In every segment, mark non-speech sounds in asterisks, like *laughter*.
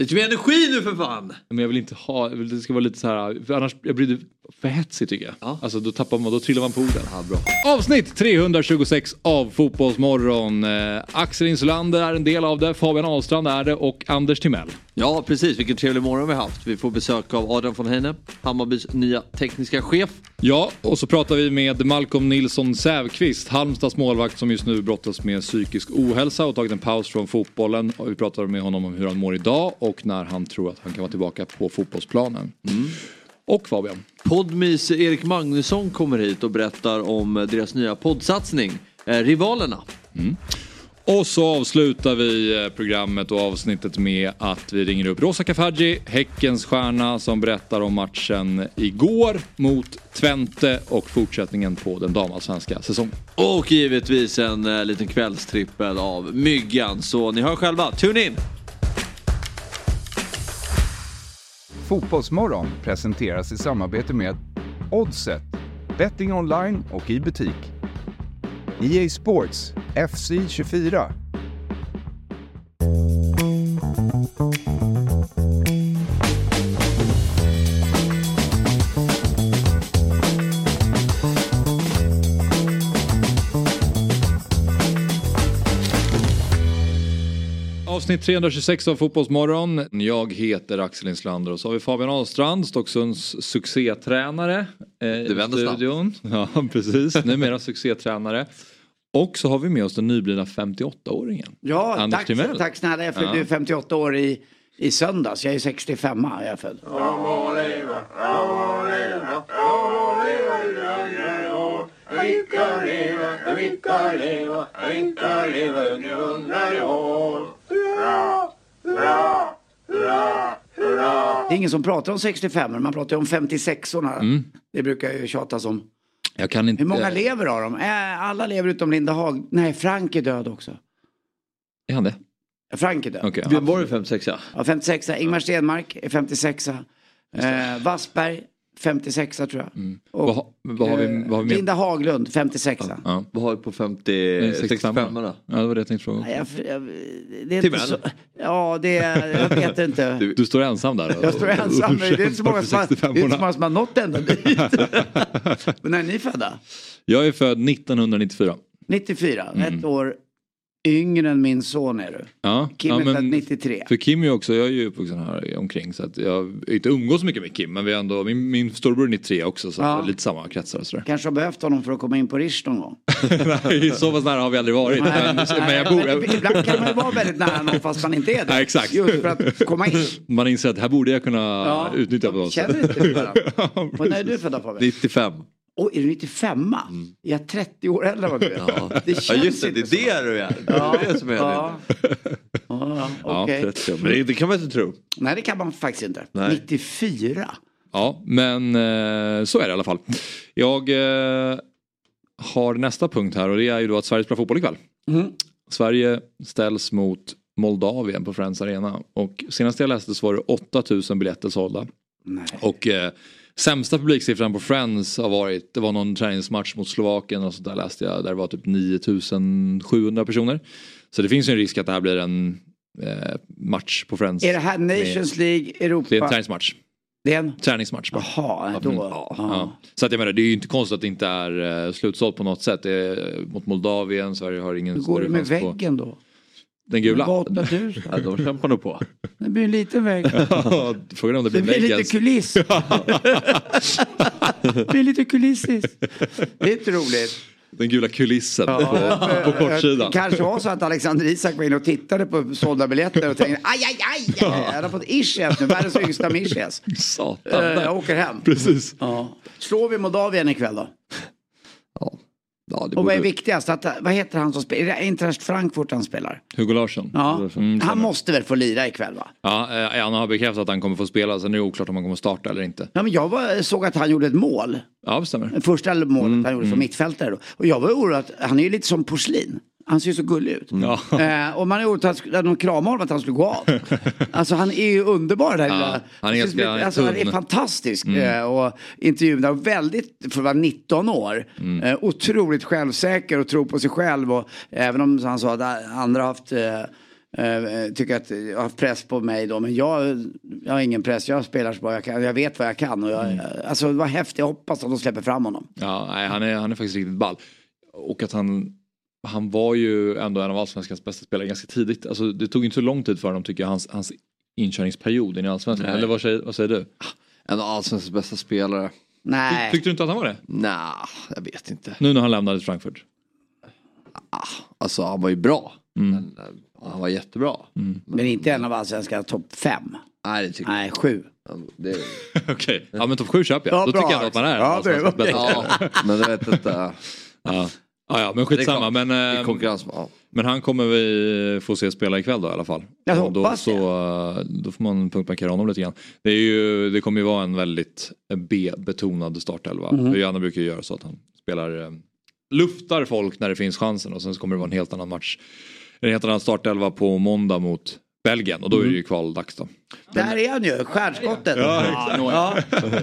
Lite mer energi nu för fan! Men jag vill inte ha, det ska vara lite så här, för annars jag blir för hetsigt tycker jag. Ja. Alltså då tappar man, då trillar man på orden. Ja, bra. Avsnitt 326 av Fotbollsmorgon. Eh, Axel Insulander är en del av det, Fabian Ahlstrand är det och Anders Timell. Ja, precis. Vilken trevlig morgon vi har haft. Vi får besök av Adrian von Heine, Hammarbys nya tekniska chef. Ja, och så pratar vi med Malcolm Nilsson Sävqvist, Halmstads målvakt som just nu brottas med psykisk ohälsa och tagit en paus från fotbollen. Och vi pratar med honom om hur han mår idag och när han tror att han kan vara tillbaka på fotbollsplanen. Och Fabian. Podmis Erik Magnusson kommer hit och berättar om deras nya poddsatsning, eh, Rivalerna. Och så avslutar vi eh, programmet och avsnittet med att vi ringer upp Rosa Kafaji, Häckens stjärna som berättar om matchen igår mot Twente och fortsättningen på den damallsvenska säsongen. Och givetvis en eh, liten kvällstrippel av Myggan. Så ni hör själva, tune in! Fotbollsmorgon presenteras i samarbete med Oddset, betting online och i butik. EA Sports, FC 24. Avsnitt 326 av Fotbollsmorgon. Jag heter Axel Inslander och så har vi Fabian Ahlstrand, Stocksunds succétränare. Eh, det vänder snabbt. studion. *laughs* Ja, precis. Numera succétränare. Och så har vi med oss den nyblivna 58-åringen. Ja, Anders tack, Timell. tack snälla. Jag fyllde Ja. ju 58 år i, i söndags. Jag är 65 är jag född. Det är ingen som pratar om 65 man pratar ju om 56orna. Mm. Det brukar ju tjatas om. Jag kan inte... Hur många lever av dem? Äh, alla lever utom Linda Haag. Nej, Frank är död också. Är han det? Frank är död. Okej. Vem var det 56 ja? Ja, 56 Ingmar Stenmark är 56 eh, Wassberg 56 tror jag. Och, Vad vad har vi- eh, vad har vi Linda Haglund 56 Ja. Vad har vi på 50, 65 Ja, det var det jag tänkte fråga. Nej, jag, jag, det är inte så, Ja, det är, jag vet inte. *laughs* Du, du står ensam där? jag står ensam. Det är inte så många som har, det är inte så 65-orna. många som har nått ända dit. *laughs* Men när är ni födda? Jag är född 1994. 94, ett år yngre än min son är du. Ja, Kim ja, är född 93. För Kim är också, jag är ju uppvuxen här omkring så att jag har inte umgås så mycket med Kim men vi ändå, min, min storebror är 93 också så Ja. lite samma kretsar och sådär. Kanske har behövt honom för att komma in på Rish någon gång. *laughs* Nej, så pass nära har vi aldrig varit. Men, men jag bor, Men Ibland kan man ju vara väldigt nära någon fast man inte är det. Ja, exakt. Just för att komma in. man inser att här borde jag kunna utnyttja på något sätt. Känner inte varandra? *laughs* När är du född Fabian? 95. Åh, är du 95? Jag är 30 år äldre än vad du är. Ja. *laughs* Det ja känns just det, det inte är det du är. Det är det som är Ja. det. Ja, Ja, okej. 30, Men det, det kan man inte tro. Nej, det kan man faktiskt inte. Nej. 94? Ja, men eh, så är det i alla fall. Jag eh, har nästa punkt här och det är ju då att Sverige spelar fotboll ikväll. Mm. Sverige ställs mot Moldavien på Friends Arena och senast jag läste så var det 8000 biljetter sålda. Nej. Och eh, sämsta publiksiffran på Friends har varit, det var någon träningsmatch mot Slovakien och sånt där läste jag, där det var typ 9700 personer. Så det finns ju en risk att det här blir en eh, match på Friends. Är det här Nations League, Europa? Det är en träningsmatch. Det är en... Träningsmatch bara. Jaha, då. Mm. Ja. Ja. Så att jag menar, det är ju inte konstigt att det inte är uh, slutsålt på något sätt. Det är mot Moldavien, Sverige har ingen Hur går det med chans på- väggen då? Den gula? Vad 8000? Ja, de kämpar nog på. Det blir en liten vägg. *laughs* Ja, Frågan om det Det blir blir väggen. lite kuliss. det *laughs* blir lite kulissis. Det är inte roligt. Den gula kulissen på, Ja, på kortsidan. Det kanske var så att Alexander Isak var inne och tittade på sålda biljetter och tänkte aj, aj, aj, jag har fått ischias nu, världens yngsta med ischias. Satan. Eh, Jag åker hem. Precis. Ja. Slår vi Moldavien ikväll då? Ja. Och vad är viktigast? Att, vad heter han som spelar? Är det Eintracht Frankfurt han spelar? Hugo Larsson. Ja. Mm, Han måste väl få lira ikväll va? Ja, eh, han har bekräftat att han kommer få spela. Sen är det oklart om han kommer starta eller inte. Ja, men jag var, såg att han gjorde ett mål. Ja, det stämmer. Första målet Mm, han gjorde som mittfältare. Då. Och jag var orolig att han är ju lite som porslin. Han ser ju så gullig ut. Ja. Eh, och man är orolig att de kramade honom att han skulle gå av. *laughs* alltså han är ju underbar där. lilla- han är ganska- han är alltså, han är fantastisk. Eh, och intervjun där, väldigt, för att vara 19 år, Mm. eh, otroligt självsäker och tror på sig själv. Och även om han sa att andra har haft eh, Eh, tycker att jag har haft press på mig då, men jag, jag har ingen press. Jag spelar så bra jag kan. Jag vet vad jag kan. Och jag, Alltså det var häftigt. Jag hoppas att de släpper fram honom. Ja, nej, han, är, han är faktiskt riktigt ball. Och att han, han var ju ändå en av allsvenskans bästa spelare ganska tidigt. Alltså, det tog inte så lång tid för honom tycker jag, hans, hans inkörningsperiod in i allsvenskan. Nej. Eller vad säger, vad säger du? En av allsvenskans bästa spelare. Nej. Tyckte du inte att han var det? Nah, jag vet inte. Nu när han lämnade Frankfurt. Alltså han var ju bra. Mm. Men, eh, han var jättebra. Men inte en av allsvenskans topp fem. Nej det tycker jag Nej, sju. inte. Det, *laughs* Okej, ja men topp 7 köper jag. Ja, Då bra. tycker jag att man är Ja, det spelare. ja, men jag vet inte. *laughs* Ja. Ja, ja, men skitsamma. Men, eh, konkurrens med, ja. men han kommer vi få se spela ikväll då i alla fall. Jag Och då, så, eh, då får man punktmarkera honom lite grann. Det, är ju, det kommer ju vara en väldigt B-betonad startelva. Mhm. För Janne brukar ju göra så att han spelar, eh, luftar folk när det finns chansen och sen så kommer det vara en helt annan match. En helt annan startelva på måndag mot Belgien och då är det ju kvaldags då. Där är han ju, stjärnskottet. Ja, Ja,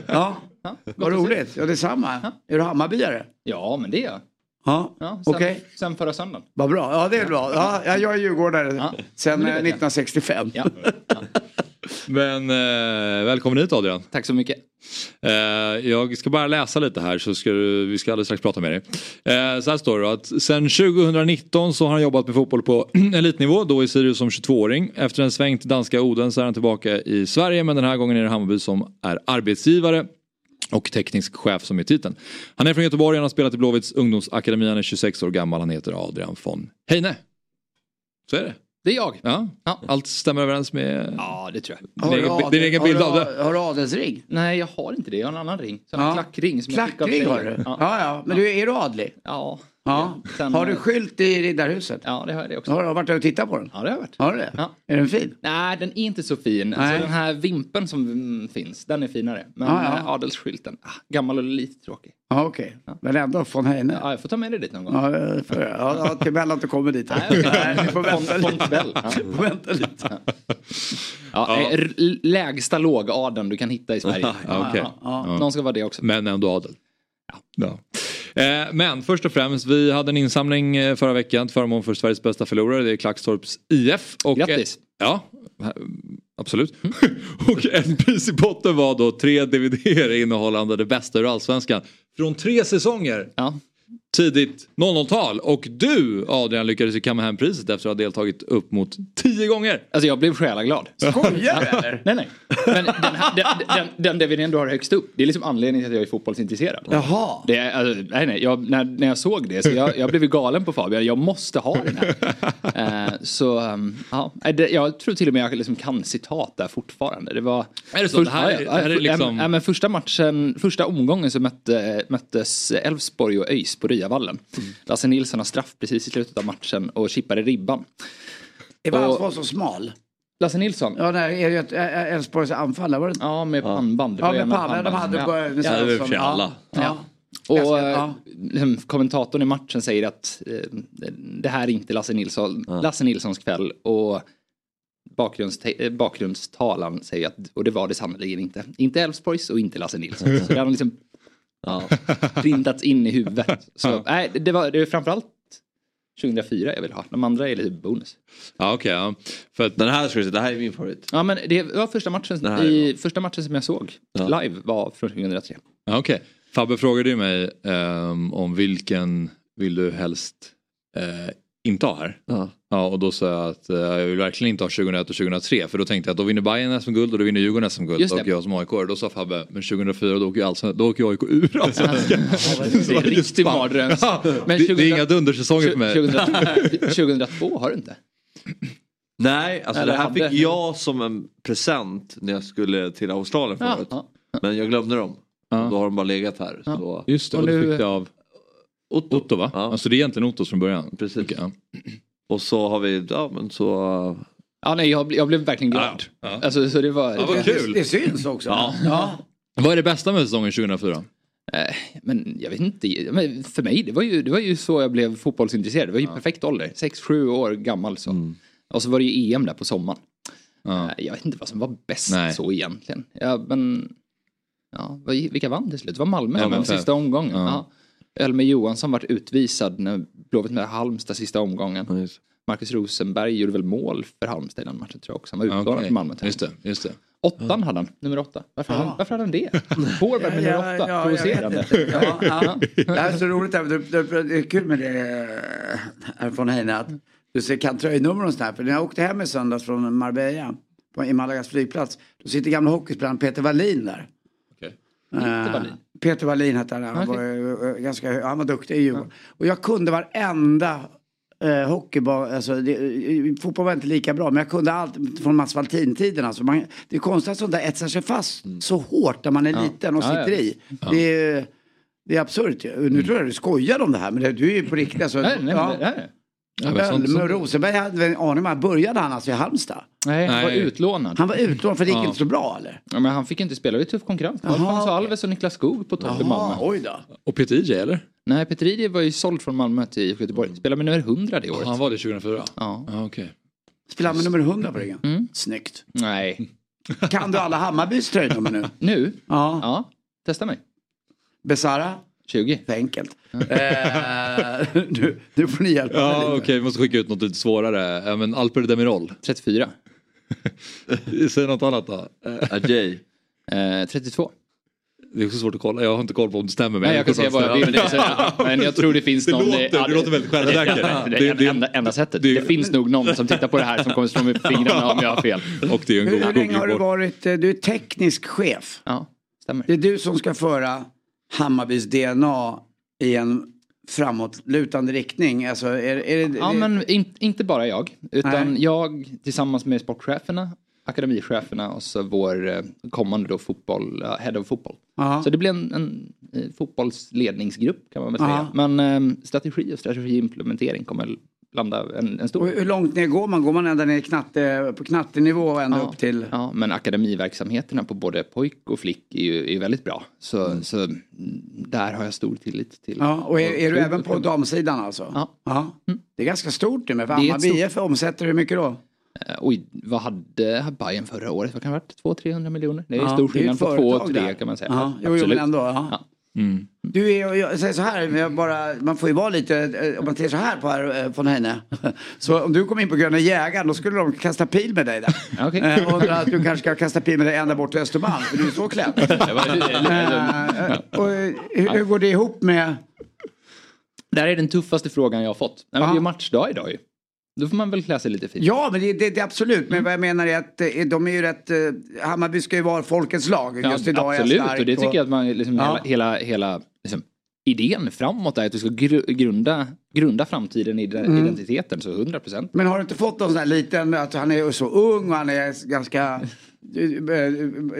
ja. Ja, vad roligt. Ja, detsamma. Är du Hammarbyare? Ja, men det är jag. Ja, Ja, sen, okej. sen förra söndagen. Vad bra. Ja, det är bra. Ja, ja, jag är djurgårdare Ja, sen men det eh, vet jag. 1965. Ja. Men eh, välkommen hit Adrian. Tack så mycket. Eh, jag ska bara läsa lite här så ska du, vi ska alldeles strax prata med dig. Eh, så här står det att sen 2019 så har han jobbat med fotboll på *clears throat* elitnivå, då i Sirius som 22-åring. Efter en sväng till danska Oden så är han tillbaka i Sverige men den här gången är det Hammarby som är arbetsgivare och teknisk chef som är titeln. Han är från Göteborg, han har spelat i Blåvitts ungdomsakademi, han är 26 år gammal, han heter Adrian von Heine. Så är det. Det är jag. Ja, Ja. allt stämmer överens med Ja, det tror jag. Har din egen, adel- din egen bild har av det. Har du adelsring? Nej, jag har inte det. Jag har en annan ring. Så en Ja. klackring som jag fick av Klackring har tjejer. du? Ja. Ja, ja. Men du, är du adlig? Ja. Ja. Sen- Har du skylt i Riddarhuset? ja, det har jag det också. Har du varit där och tittat på den? Ja, det har jag varit. Har du det? Ja. Är den fin? Nej, den är inte så fin. Alltså, den här vimpen som mm, finns, den är finare. Men Ja, ja. eh, adelsskylten, ah, gammal och lite tråkig. Ja, okej. Men ändå von Heine? Ja, jag får ta med dig dit någon gång. Ja, får- ja, ja, till mellan att du kommer dit. Nej, vi får vänta lite. Ja. Får vänta lite. Ja, eh, r- lägsta lågadeln du kan hitta i Sverige. Ja. Ja, Någon ska vara det också. Men ändå adel. Ja. Eh, men först och främst, vi hade en insamling eh, förra veckan till förmån för Sveriges bästa förlorare. Det är Klackstorps IF. Och, Grattis. Ja, absolut. *laughs* och en pris i botten var då tre DVD innehållande det bästa ur allsvenskan. Från tre säsonger. Ja. Tidigt 00-tal. Och du Adrian lyckades ju kamma hem priset efter att ha deltagit upp mot tio gånger. Alltså jag blev själaglad. Skojar du eller? Nej, nej. Men den, här, den, den, den DVDn du har högst upp, det är liksom anledningen till att jag är fotbollsintresserad. Jaha. Det är, alltså, nej, nej. Jag, när, när jag såg det så jag, jag blev ju galen på Fabian. Jag måste ha den här. Eh, så um, ja, det, jag tror till och med jag liksom kan citat där fortfarande. Det var... Är det så? Det här är- ja, det här är ja, liksom- ja, men första matchen, första omgången så mötte, möttes Elfsborg och ÖIS på Ryavallen. Mm. Lasse Nilsson har straff precis i slutet av matchen och chippade ribban. Det var han Och- som var så smal. Lasse Nilsson? Ja, nej, är Elfsborgs anfallare var det? Ja, med pannband. Ja, med Palme. De hade pannbanden. bara med är för alla. Ja. Ja. Ja. Och Ganska- eh, ja. liksom, kommentatorn i matchen säger att eh, det här är inte Lasse, Nilsson, Lasse Nilssons kväll. Och bakgrundste- eh, bakgrundstalan säger att, och det var det sannerligen inte. Inte Elfsborgs och inte Lasse Nilsson. Så *laughs* det har liksom Ja. printats in i huvudet. Så, nej, det var, det var framförallt 2004 jag vill ha. De andra är lite bonus. Ja, okej. ja. För att Den här, se, det här är min favorit. Ja men det var första matchen, i, första matchen som jag såg Ja. live var från 2003. Ja, Okej. Fabbe frågade ju mig ehm, om vilken vill du helst eh, inte ha här. Ja. Ja, och då sa jag att eh, jag vill verkligen inte ha 2001 och 2003 för då tänkte jag att då vinner Bayern SM-guld och då vinner Djurgården SM-guld Just det. och jag som AIK. Då sa Fabbe, men 2004 då åker ju alltså, då åker AIK ur allsvenskan. Det är en *laughs* riktig mardröm. Ja, Men det, det 2000 är inga dundersäsonger för mig. 2002, 2002 har du inte? Nej, alltså Eller det här hade- fick jag som en present när jag skulle till Australien Ja, förut. ja. Men jag glömde dem. Ja. Då har de bara legat här. Så... Just det, Och och du nu- fick det av Otto. Otto va? Ja. Alltså det är egentligen Ottos från början. Precis. Okej, ja. Och så har vi, ja men så... Ja, nej, jag, jag blev verkligen glad. Ja, ja. Alltså, så det var... Ja, vad kul. Det, det syns också. Ja. ja. Vad är det bästa med säsongen 2004? Eh, men jag vet inte, men för mig det var, ju, det var ju så jag blev fotbollsintresserad. Det var ju perfekt ålder, 6-7 år gammal så. Och så var det ju EM där på sommaren. Ja. Eh, jag vet inte vad som var bäst Nej. så egentligen. Ja, men... Ja, vilka vann till slut? Det var Malmö Ja, men sista omgången. Ja. Ja. Elmer Johansson vart utvisad när Blåvitt med Halmstad sista omgången. Ja, just. Marcus Rosenberg gjorde väl mål för Halmstad i den matchen tror jag också. Han var utlånad Okej, från Malmö. Just det, just det. Åttan hade han, nummer åtta. Varför, hade han, varför hade han det? *laughs* Forward med nummer Ja, åtta, ja, provocerande. inte. Ja, *laughs* ja. Det här är så roligt. här. Det, det, det är kul med det här från Heine att du ser kan tröjnummer och sånt här. För när jag åkte hem i söndags från Marbella på, i Malagas flygplats. Då sitter gamla hockeyspelaren Peter Wallin där. Okej. Peter Eh, Wallin? Peter Wallin hette han. Han, Okej. var, eh, ganska, hö- han var duktig i Djurgården. Och jag kunde varenda eh, hockeyba, alltså, det, eh, fotboll var inte lika bra men jag kunde allt från Mats Valtin-tiden. Alltså, man, det är konstigt att sånt där etsar sig fast så hårt när man är liten och Ja, ja. sitter i. Det är, det är absurt. Nu tror jag du skojade om det här men det, du är ju på riktigt. Alltså, Nej, nej, ja. men det här. Ja, men sånt- Ölme och Rosenberg hade väl en aning om, började han alltså i Halmstad? Nej, han var utlånad. Han var utlånad för det gick Ja. inte så bra eller? Ja, men han fick inte spela, det var tuff konkurrens. Alfons okej. Alves och Niklas Skog på topp i Malmö. oj då. Och Peter IJ eller? Nej, Peter Idje var ju såld från Malmö till IFK Göteborg. Spelade med nummer 100 det året. Han var det 2004? Ja. Ja, okej. Spelar han med nummer 100 på ryggen? Mm. Snyggt. Nej. Kan du alla Hammarbys tröjnummer nu? Nu? Ja. Ja, testa mig. Besara? 20. För enkelt. eh, nu, nu får ni hjälpa mig Ja, lite. okej, vi måste skicka ut något lite svårare. Ja, men Alper Demirol. 34. *laughs* Säg något annat då. Eh, Ajay. Eh, 32. Det är också svårt att kolla, jag har inte koll på om det stämmer. Men Nej, jag kan säga vad jag vill. Det, så, men jag tror det finns *laughs* Det någon... låter- ja, det låter väldigt självsäkert. Det, det, Det- det, det- enda, enda sättet. det- Det, finns nog någon som tittar på det här som kommer slå mig på fingrarna om jag har fel. Och det är en Hur, god hur länge har du varit, eh, du är teknisk chef. Ja, stämmer. Det är du som ska föra Hammarbys DNA i en framåtlutande riktning. Alltså, är, är det, Ja, men in, inte bara jag. Utan Nej. jag tillsammans med sportcheferna, akademicheferna och så vår eh, kommande då fotboll, ja, head of fotboll. Så det blir en, en eh, fotbollsledningsgrupp kan man väl säga. Men eh, strategi och strategiimplementering kommer landa en, en Och stor... hur långt ner går man? Går man ända ner knatte, på knattenivå och ända Ja, upp till... ja, men akademiverksamheterna på både pojk och flick är ju, är väldigt bra. Så, så mm, där har jag stor tillit till. Ja, och är, är du även på damsidan alltså? Ja. Mm. Det är ganska stort nu med för Hammarby IF omsätter hur mycket då? Eh, Oj, vad hade Bayern förra året? Vad kan det ha varit? 200-300 miljoner? Det är Ja, stor skillnad på två företag och tre där. kan man säga. Ja, jo, jo, men ändå. Ja. Ja. Du är, jag säger så här, bara, man får ju vara lite, eh, om man ser så här på här eh, från henne. Så om du kom in på Gröna Jägaren då skulle de kasta pil med dig där. *laughs* Okej. Eh, Och att du kanske ska kasta pil med dig ända bort till Östermalm, för du är så klädd. *laughs* Och hur, hur går det ihop med... Det här är den tuffaste frågan jag har fått. Nej, det är ju matchdag idag ju. Då får man väl klä sig lite fint. Ja, men det, det, det absolut. Men vad jag menar är att eh, de är ju rätt... eh, Hammarby ska ju vara folkets lag. Ja, Just idag absolut, är jag och det tycker jag att man liksom, Ja. hela, hela, hela liksom, idén framåt är att du ska gru, grunda, grunda framtiden i den Mm. identiteten, så 100 procent. Men har du inte fått någon sån här liten, att han är så ung och han är ganska...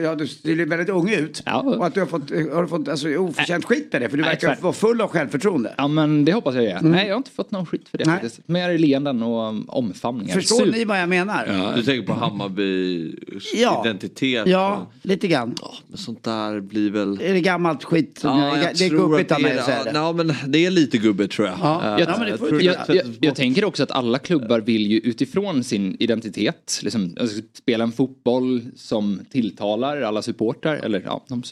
Ja, du ser väldigt ung ut. Ja. Och att du har fått, har du fått alltså, oförtjänt skit med det. För du Nej, verkar exakt. vara full av självförtroende. Ja men det hoppas jag är. Nej jag har inte fått någon skit för det Mm. Nej. faktiskt. Mer leenden och um, omfamningar. Förstår Super- ni vad jag menar? Du tänker på Hammarbys Ja. identitet? Ja, lite grann. Ja, men sånt där blir väl... Är det gammalt skit? Ja, jag, jag det är tror gubbigt att av mig är- att säga det. Ja, men det är lite gubbigt tror jag. Ja. Eh, Ja, jag, det jag, sätts jag bort. tänker också att alla klubbar vill ju utifrån sin identitet liksom, alltså, spela en fotboll som tilltalar alla supportrar eller ja, de,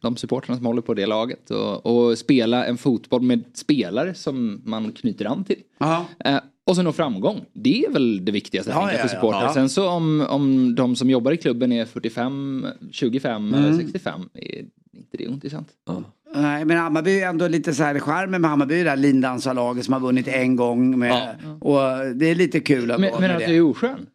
de supportrarna som håller på det laget och, och spela en fotboll med spelare som man knyter an till. Ja. Eh, och så nå framgång. Det är väl det viktigaste Ja, ja, för ja. supportrar. Ja. Sen så om, om de som jobbar i klubben är 45, 25 Mm. eller 65 är inte det ointressant. Nej, men Hammarby är ändå lite så här, charmen med Hammarby det här lindansarlaget som har vunnit en gång med, och det är lite kul att Men, gå men med att det. du är oskön?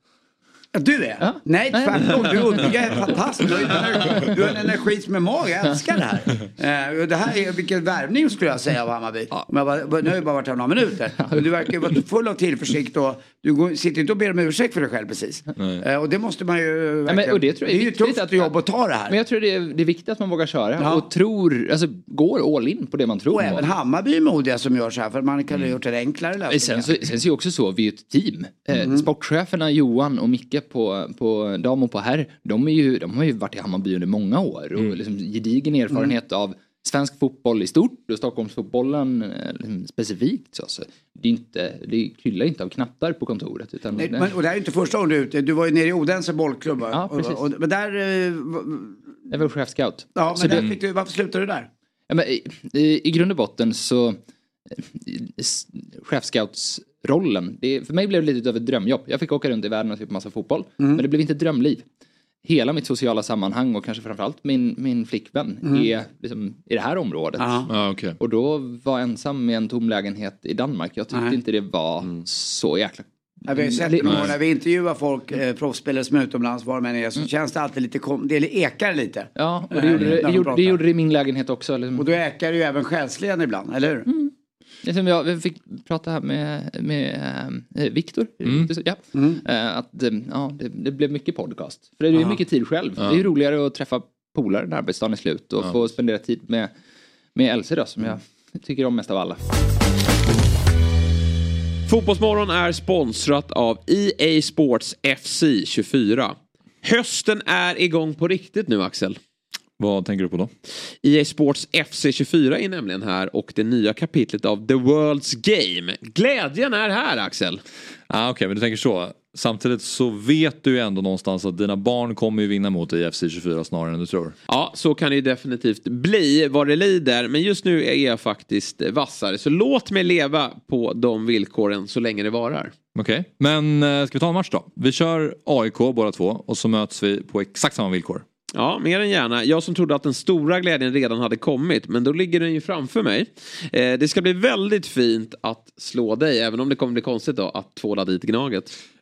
Ja, Du är? Ja. Nej, Nej. tvärtom. Du, du är fantastisk. Du har, en energi, du har en energi som är mag. Jag älskar det här. Eh, det här är vilken värvning skulle jag säga av Hammarby. Om jag bara, nu har jag bara varit här några minuter. Men du verkar vara full av tillförsikt och du sitter inte och ber om ursäkt för dig själv precis. Eh, och det måste man ju men- verkligen. och det tror jag är är ju viktigt tufft att- jobb att ta det här. Men jag tror det är, det är viktigt att man vågar köra Ja. och tror, alltså går all in på det man tror. och även Hammarby är modiga som gör så här. För man kan ha gjort en enklare lösning. Sen så, sen så är det också så, vi är ett team. Eh, sportcheferna Johan och Micke på, på dam och på herr, de, är ju, de har ju varit i Hammarby under många år och liksom gedigen erfarenhet av svensk fotboll i stort och Stockholmsfotbollen eh, liksom specifikt. Så, så det, är inte, det kryllar inte av knattar på kontoret. Utan Nej, det, men, och det här är inte första gången du är ute. Du var ju nere i Odense bollklubb. Ja, Och- precis. och, men där... eh, jag var chefscout. Ja, Så men det- där fick du, varför slutade du där? Ja, men i, i, I grund och botten så chefscoutsrollen. Det, för mig blev det lite av ett drömjobb. Jag fick åka runt i världen och se på massa fotboll. Men det blev inte ett drömliv. Hela mitt sociala sammanhang och kanske framförallt min, min flickvän är liksom i det här området. Ja, okej. Och då var jag ensam med en tom lägenhet i Danmark. Jag tyckte Nej. inte det var så jäkla... Ja, vi har sett år när vi intervjuar folk, eh, proffsspelare som är utomlands, var de än är, så känns det alltid lite, kom- det ekar lite. Ja, och det Eh, gjorde det, det, de gjorde, det gjorde det i min lägenhet också. Liksom. Och då ekar det ju även själsligen ibland, eller hur? Det är som jag vi fick prata här med, med äh, Viktor. Ja. Eh, att eh, ja, det, det blev mycket podcast. För det är ju mycket tid själv. Det är ju roligare att träffa polare när arbetsdagen är slut och få spendera tid med, med Else då, som jag tycker om mest av alla. Fotbollsmorgon är sponsrat av EA Sports FC 24. Hösten är igång på riktigt nu Axel. Vad tänker du på då? EA Sports FC 24 är nämligen här och det nya kapitlet av The World's Game. Glädjen är här Axel. Ah, Okej, men du tänker så. Samtidigt så vet du ju ändå någonstans att dina barn kommer ju vinna mot dig i FC 24 snarare än du tror. Ja, så kan det ju definitivt bli vad det lider. Men just nu är jag faktiskt vassare. Så låt mig leva på de villkoren så länge det varar. Okej, men eh, ska vi ta en match då? Vi kör AIK båda två och så möts vi på exakt samma villkor. Ja, mer än gärna. Jag som trodde att den stora glädjen redan hade kommit, men då ligger den ju framför mig. Eh, det ska bli väldigt fint att slå dig, även om det kommer bli konstigt då att tvåla dit Gnaget.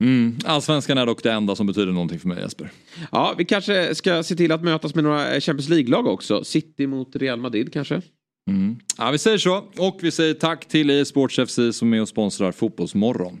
Mm. Allsvenskan är dock det enda som betyder någonting för mig Jesper. Ja, vi kanske ska se till att mötas med några eh, Champions League-lag också. City mot Real Madrid kanske. Mm. Ja, vi säger så och vi säger tack till EA Sports FC som är och sponsrar Fotbollsmorgon.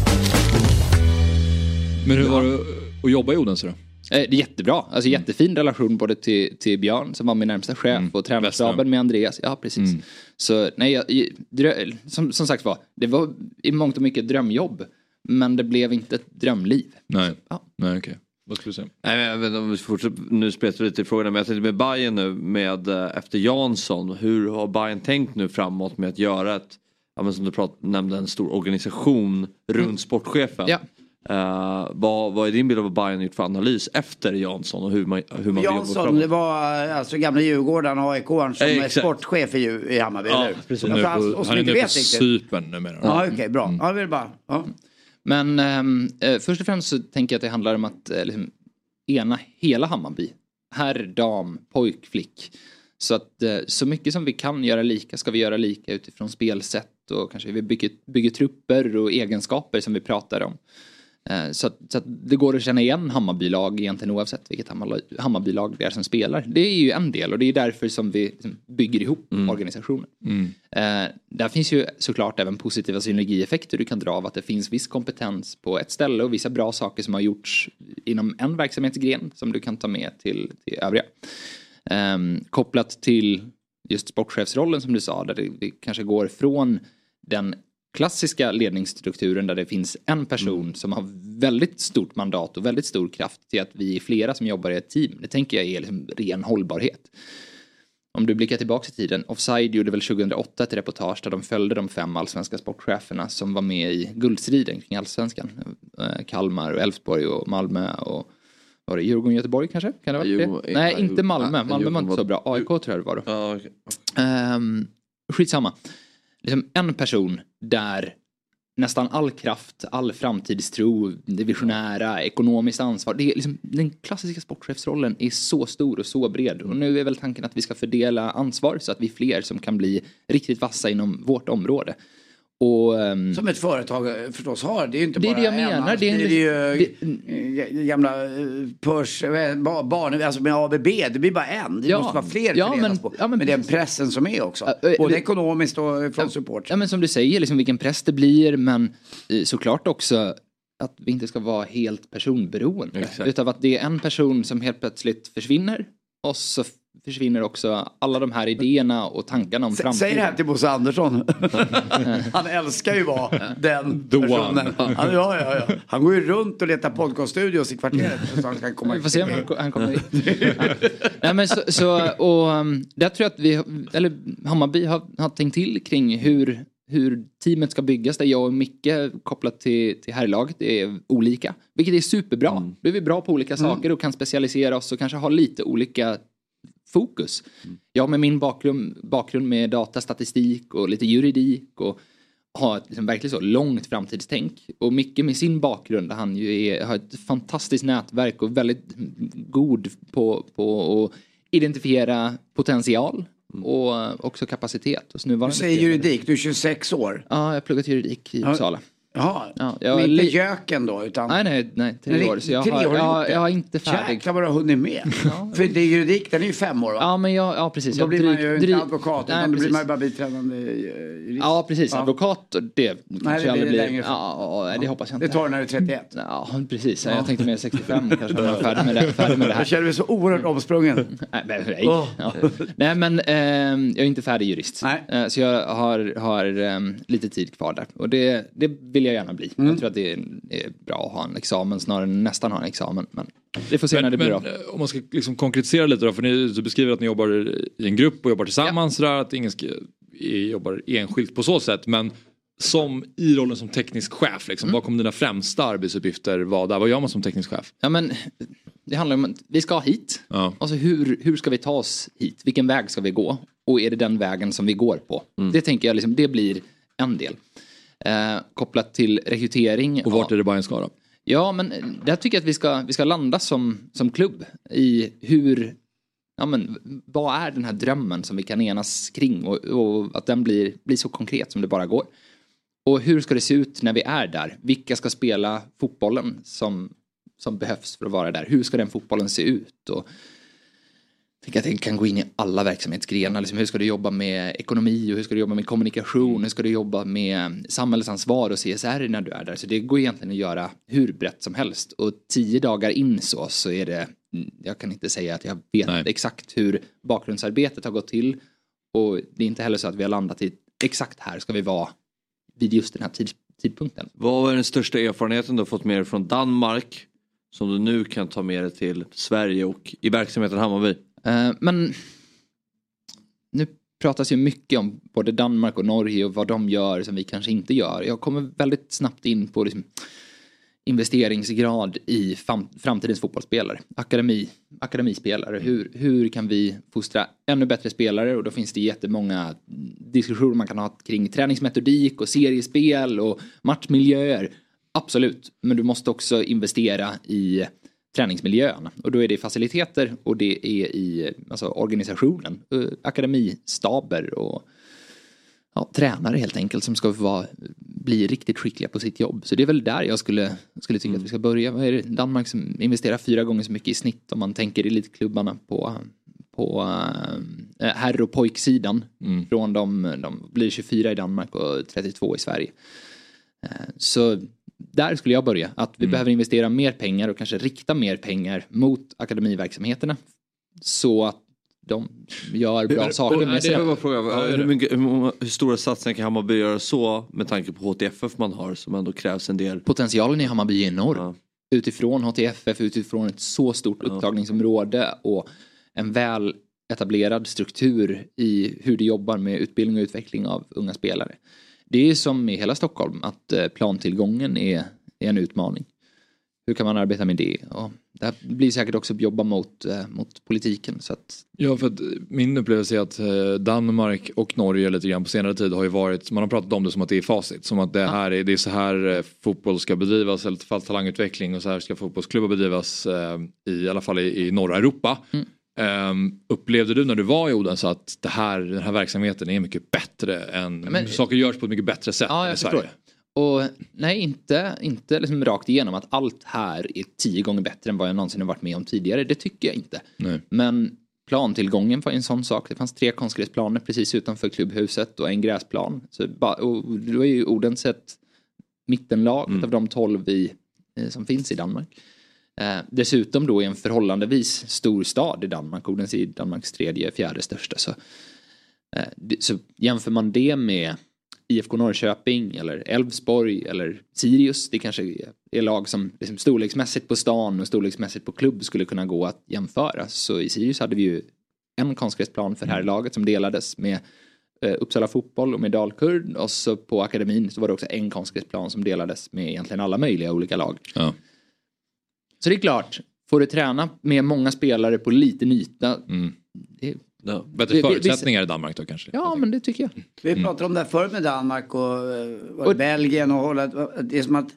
Men hur var det att jobba i Odense då? Eh, Det är jättebra, alltså jättefin relation både till, till Björn som var min närmsta chef och tränarstaben med Andreas. Ja precis. Så nej, jag, drö, som, som sagt var, det var i mångt och mycket drömjobb. Men det blev inte ett drömliv. Nej, Ja. nej okej. Vad skulle du säga? Nej, men om vi fortsätter, nu spelar lite i frågorna men jag tänkte med Bayern nu med eh, efter Jansson. Hur har Bayern tänkt nu framåt med att göra ett, ja, men som du prat, nämnde, en stor organisation runt sportchefen? Ja. Eh, vad, vad är din bild av vad Bayern gjort för analys efter Jansson och hur man, hur man Jansson, det var eh, alltså gamla Djurgården, AIK som Eh, är exakt. sportchef i, i Hammarby, Ja, eller precis. Nu han- på, och som han är nu på. Cypern numera. Ja, okej, bra. Ja, vi vill bara. Ja. Men ehm, eh, först och främst så tänker jag att det handlar om att eh, liksom, ena hela Hammarby. Herr, dam, pojk, flick. Så att eh, så mycket som vi kan göra lika ska vi göra lika utifrån spelsätt och kanske vi bygger, bygger trupper och egenskaper som vi pratar om. Eh, Så att, så att det går att känna igen Hammarbylag egentligen oavsett vilket Hammar- Hammarbylag det är som spelar. Det är ju en del och det är därför som vi liksom bygger ihop organisationen. Eh, där finns ju såklart även positiva synergieffekter du kan dra av att det finns viss kompetens på ett ställe och vissa bra saker som har gjorts inom en verksamhetsgren som du kan ta med till, till övriga. Ehm, kopplat till just sportchefsrollen som du sa, där det, det kanske går från den klassiska ledningsstrukturen där det finns en person som har väldigt stort mandat och väldigt stor kraft till att vi är flera som jobbar i ett team. Det tänker jag är liksom ren hållbarhet. Om du blickar tillbaka i tiden, Offside gjorde väl 2008 ett reportage där de följde de fem allsvenska sportcheferna som var med i guldstriden kring allsvenskan. Eh, Kalmar, och Elfsborg och Malmö och var det Djurgården, Göteborg kanske? Kan det Djurgården- det? Nej, ja, inte Malmö. ja, Malmö var inte så bra. AIK tror jag det var då. Um, skitsamma. Liksom en person där nästan all kraft, all framtidstro, det visionära, ekonomiskt ansvar. Det är liksom, den klassiska sportchefsrollen är så stor och så bred. Och nu är väl tanken att vi ska fördela ansvar så att vi är fler som kan bli riktigt vassa inom vårt område. Och, ehm, Som ett företag eh, förstås har. Det är ju inte Det är bara det jag en, menar. annars Det är en- det ju eh, gamla eh, eh, ba- barn, alltså med ABB, det blir bara en. Det Ja. måste vara fler Ja, men- på. ja, men med den pressen som är också. Eh, Både det- ekonomiskt och från support. Ja men som du säger, liksom vilken press det blir men såklart också att vi inte ska vara helt personberoende. Exakt. Utan att det är en person som helt plötsligt försvinner och så försvinner också alla de här idéerna och tankarna om S- framtiden. Säg det här till Bosse Andersson. *laughs* han älskar ju vara den The personen. one. Han, ja, ja, ja. han går ju runt och letar podcaststudios i kvarteret. Så han kan komma Vi får se om han han kommer hit. Ja. Nej, men så, så, och um, där tror jag att vi, eller Hammarby har, har tänkt till kring hur, hur teamet ska byggas. Där jag och Micke kopplat till, till herrlaget är olika. Vilket är superbra. Mm. Då är vi bra på olika saker och kan specialisera oss och kanske ha lite olika fokus. Mm. Jag med min bakgrund, bakgrund med datastatistik och lite juridik och har ett liksom verkligen så långt framtidstänk. Och Micke med sin bakgrund där han ju är, har ett fantastiskt nätverk och väldigt god på, på att identifiera potential och också kapacitet hos Du säger juridik, du är 26 år. Ja, jag har pluggat juridik i. Uppsala. Jaha, Ja, jag men inte göken då utan... Nej, nej, nej, tre år. Så jag tre har, har du jag, det? jag är inte färdig. Jäklar vad du har hunnit med. *laughs* För det är juridik, den är ju fem år va? Ja, men jag, ja precis. Då jag blir man dryg- ju dryg- inte advokat Nej, utan då blir man ju bara biträdande eh, jurist. Ja, precis. Advokat, och det kanske blir aldrig blir. längre. Ja, ja, det hoppas jag inte. Det tar du när du är 31. Ja, precis. Jag tänkte mer 65 kanske när jag är färdig med det, *laughs* färdig med det här. Jag känner mig så oerhört omsprungen. *laughs* Nej, men, nej. Ja. nej men ehm, jag är inte färdig jurist. Nej. Eh, så jag har, har ehm, lite tid kvar där. Och det, det vill jag gärna bli. Mm. Jag tror att det är, är bra att ha en examen snarare än nästan ha en examen. Men vi får se när Men, det blir men av. eh, om man ska liksom konkretisera lite då, för ni du beskriver att ni jobbar i en grupp och jobbar tillsammans, sådär, att ingen ska, jobbar enskilt på så sätt. Men som i rollen som teknisk chef, liksom, Mm. vad kommer dina främsta arbetsuppgifter vara där? Vad gör man som teknisk chef? Ja, men, det handlar om att vi ska hit. Ja. Alltså hur, hur ska vi ta oss hit? Vilken väg ska vi gå? Och är det den vägen som vi går på? Mm. Det tänker jag liksom, det blir en del. Eh, kopplat till rekrytering. Och vart är det Bayern ska då? Ja, men där tycker jag att vi ska, vi ska landa som, som klubb i hur, ja men vad är den här drömmen som vi kan enas kring och, och att den blir, blir så konkret som det bara går. Och hur ska det se ut när vi är där? Vilka ska spela fotbollen som, som behövs för att vara där? Hur ska den fotbollen se ut? Och, tänker att den kan gå in i alla verksamhetsgrenar. Liksom, hur ska du jobba med ekonomi och hur ska du jobba med kommunikation? Hur ska du jobba med samhällsansvar och CSR när du är där? Så det går egentligen att göra hur brett som helst. Och tio dagar in så, så är det, jag kan inte säga att jag vet Nej. exakt hur bakgrundsarbetet har gått till. Och det är inte heller så att vi har landat i exakt här ska vi vara vid just den här tid, tidpunkten. Vad är den största erfarenheten du har fått med dig från Danmark som du nu kan ta med dig till Sverige och i verksamheten Hammarby? Eh, men nu pratas ju mycket om både Danmark och Norge och vad de gör som vi kanske inte gör. Jag kommer väldigt snabbt in på liksom investeringsgrad i framtidens fotbollsspelare. Akademi, akademispelare. Hur, hur kan vi fostra ännu bättre spelare? Och då finns det jättemånga diskussioner man kan ha kring träningsmetodik och seriespel och matchmiljöer. Absolut, men du måste också investera i träningsmiljön. Och då är det faciliteter och det är i alltså, organisationen. eh, Akademistaber och ja, tränare helt enkelt som ska vara, bli riktigt skickliga på sitt jobb. Så det är väl där jag skulle, skulle tycka att vi ska börja. Vad är det? Danmark som investerar fyra gånger så mycket i snitt om man tänker elitklubbarna på, på äh, herr och pojksidan. Från de, de blir 24 i Danmark och 32 i Sverige. Eh, Så där skulle jag börja. Att vi behöver investera mer pengar och kanske rikta mer pengar mot akademiverksamheterna. Så att de gör bra saker Och, det var fråga, hur, mycket, hur, många, hur stora satsningar kan Hammarby göra så med tanke på HTFF man har som ändå krävs en del? Potentialen i Hammarby är enorm. Ja. Utifrån HTFF, utifrån ett så stort upptagningsområde och en väl etablerad struktur i hur de jobbar med utbildning och utveckling av unga spelare. Det är som i hela Stockholm att eh, plantillgången är, är en utmaning. Hur kan man arbeta med det? Och det blir säkert också att jobba mot, eh, mot politiken. Så att, Ja, för att min upplevelse är att eh, Danmark och Norge lite grann på senare tid har ju varit, man har pratat om det som att det är facit. Som att det här är, det är så här fotboll ska bedrivas, eller fall talangutveckling och så här ska fotbollsklubbar bedrivas i, i alla fall i, i norra Europa. Mm. Ehm, upplevde du när du var i Odense att det här, den här verksamheten är mycket bättre än, men- saker görs på ett mycket bättre sätt Ja, än i Sverige? Och nej, inte, inte liksom rakt igenom att allt här är tio gånger bättre än vad jag någonsin har varit med om tidigare. Det tycker jag inte. Nej. Men plantillgången var en sån sak. Det fanns tre konstgräsplaner precis utanför klubbhuset och en gräsplan. Så och det var ju Odense ett mittenlag Mm. av de tolv i, eh, som finns i Danmark. Eh, dessutom då i en förhållandevis stor stad i Danmark. Odense är Danmarks tredje, fjärde största. Så, eh, det, så jämför man det med IFK Norrköping eller Elfsborg eller Sirius. Det kanske är- lag som liksom storleksmässigt på stan och storleksmässigt på klubb skulle kunna gå att jämföra. Så i Sirius hade vi ju en konstgräsplan för herrlaget som delades med eh, Uppsala fotboll och med Dalkurd och så på akademin så var det också en konstgräsplan som delades med egentligen alla möjliga olika lag. Ja. Så det är klart, får du träna med många spelare på liten yta. Mm. Det, Ja. Bättre Vi- vi- vi- förutsättningar i Danmark då kanske? ja men det tycker jag. Vi pratade om det här förut med Danmark och, eh, var det Och- Belgien och Holland. Det är som att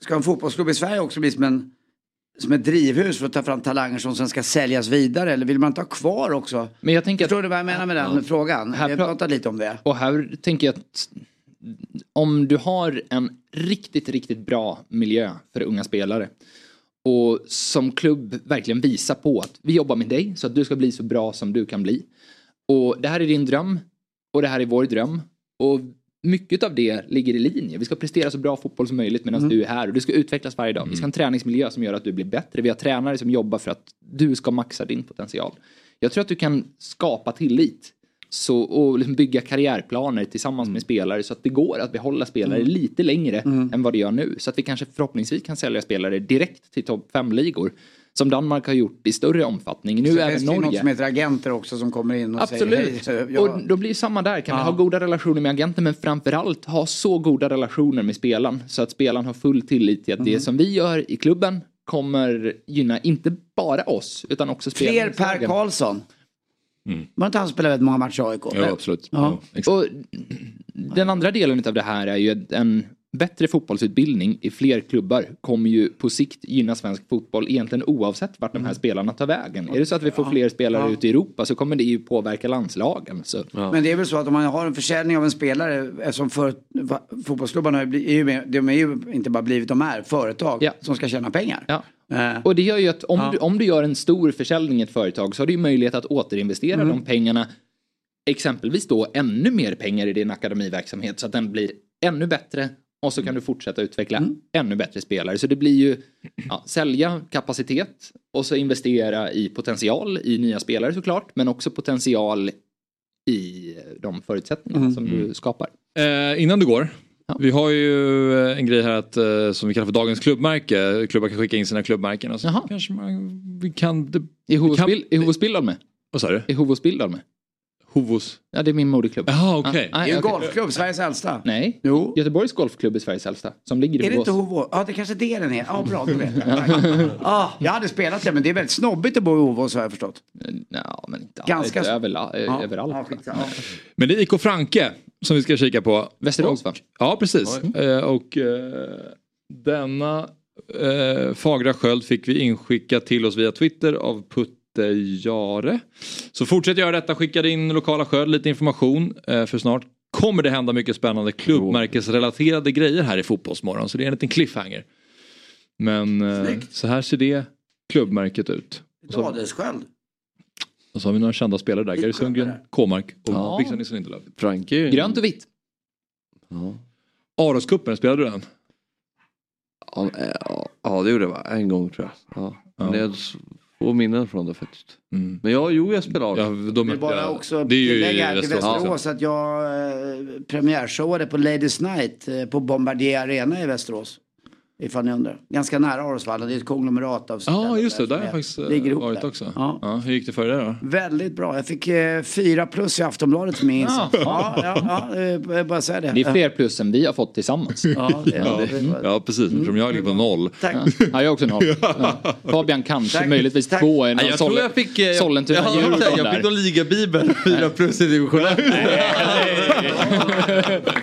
ska en fotbollsklubb i Sverige också bli som en som ett drivhus för att ta fram talanger som sen ska säljas vidare eller vill man inte ha kvar också? Men jag tänker att Förstår du vad jag menar med den frågan? Här Vi har pra- pratat lite om det. Och här tänker jag att om du har en riktigt, riktigt bra miljö för unga spelare och som klubb verkligen visa på att vi jobbar med dig så att du ska bli så bra som du kan bli. Och det här är din dröm och det här är vår dröm. Och mycket av det ligger i linje. Vi ska prestera så bra fotboll som möjligt medan du är här och du ska utvecklas varje dag. Vi ska ha en träningsmiljö som gör att du blir bättre. Vi har tränare som jobbar för att du ska maxa din potential. Jag tror att du kan skapa tillit så, och liksom bygga karriärplaner tillsammans med spelare så att det går att behålla spelare lite längre än vad det gör nu. Så att vi kanske förhoppningsvis kan sälja spelare direkt till topp 5-ligor. Som Danmark har gjort i större omfattning. Nu Så även finns det ju något Norge. som heter agenter också som kommer in och Absolut. säger hej. Och då blir det samma där. Kan vi Ja. ha goda relationer med agenten men framförallt ha så goda relationer med spelaren så att spelaren har full tillit till att Mm. det som vi gör i klubben kommer gynna inte bara oss utan också Fler spelaren. Per Karlsson. Mm. Var inte han som spelade väldigt många matcher i AIK? Jo, absolut. Ja. Ja. Och den andra delen av det här är ju att en bättre fotbollsutbildning i fler klubbar kommer ju på sikt gynna svensk fotboll egentligen oavsett vart de här spelarna tar vägen. Är det så att vi får fler spelare Ja. ute i Europa så kommer det ju påverka landslagen. Så. Men det är väl så att om man har en försäljning av en spelare, eftersom för, fotbollsklubbarna är ju, de är ju inte bara blivit, de är företag Ja. som ska tjäna pengar. Eh, Och det gör ju att om, Ja. du, om du gör en stor försäljning i ett företag så har du ju möjlighet att återinvestera Mm. de pengarna. Exempelvis då ännu mer pengar i din akademiverksamhet så att den blir ännu bättre och så kan du fortsätta utveckla Mm. ännu bättre spelare. Så det blir ju ja, sälja kapacitet och så investera i potential i nya spelare såklart men också potential i de förutsättningarna Mm. som du skapar. Eh, innan du går. Ja. Vi har ju eh, en grej här att, eh, som vi kallar för dagens klubbmärke. Klubbar kan skicka in sina klubbmärken. Och så Jaha. kanske man, vi kan... Det, Är Hovos Bildal med? vad sa du? Är Hovos Bildal med? Hovos? Ja det är min moderklubb. Jaha okej. Ah, det är ju en okej. golfklubb, Sveriges äldsta. Nej. Jo. Göteborgs Golfklubb är Sveriges äldsta. Som ligger i Är det inte Hovå? Ja, det kanske är det den är. Ja, bra, då vet. *laughs* Ja, jag hade spelat det, men det är väldigt snobbigt att bo i Hovås har jag förstått. Ja, men inte Ganska inte så. över, Ja. överallt. Ja. Men det är IK Franke som vi ska kika på. Västerås va? Ja precis. Eh, och eh, denna eh, fagra sköld fick vi inskickat till oss via Twitter av Putte Jare. Så fortsätt göra detta, skicka in lokala sköld, lite information. Eh, för snart kommer det hända mycket spännande klubbmärkesrelaterade grejer här i Fotbollsmorgon. Så det är en liten cliffhanger. Men eh, Snyggt. så här ser det klubbmärket ut. Och så, Adelssköld. Och så har vi några kända spelare där. Gary Sundgren, Kåmark och Ja. Victor Nilsson Lindelöf. Frank är ju... Grönt och vitt. Ja. Aroscupen, spelade du den? Ja, ja, ja, det gjorde jag va? En gång tror jag. Ja. Men Ja. jag få minnen från det faktiskt. Mm. Men ja, jo jag spelar Ja, de, vill bara ja, också det är ju tillägga här till Västerås. Västerås att jag eh, premiärshowade på Ladies Night eh, på Bombardier Arena i Västerås. Ifall ni undrar. Ganska nära Arosvallen, det är ett konglomerat av Ja, ställen just det. Där har jag faktiskt eh, varit där. också. Ja. Ja. hur gick det för dig då? Väldigt bra. Jag fick eh, fyra plus i Aftonbladet för min insats. Ja, ja, ja, eh, jag bara säga det. Det är fler plus än vi har fått tillsammans. Ja, det, *laughs* Ja, det, det, ja precis, eftersom jag ligger på noll. Tack. Ja, jag har också noll. *laughs* Ja. Fabian kanske, Tack. möjligtvis Tack. två. någon jag tror jag fick... eh, Jag, Sollentuna jag, jag, jag där. fick någon ligabibel, fyra plus i division ett.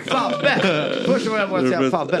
Fabbe! Först var jag bara säga Fabbe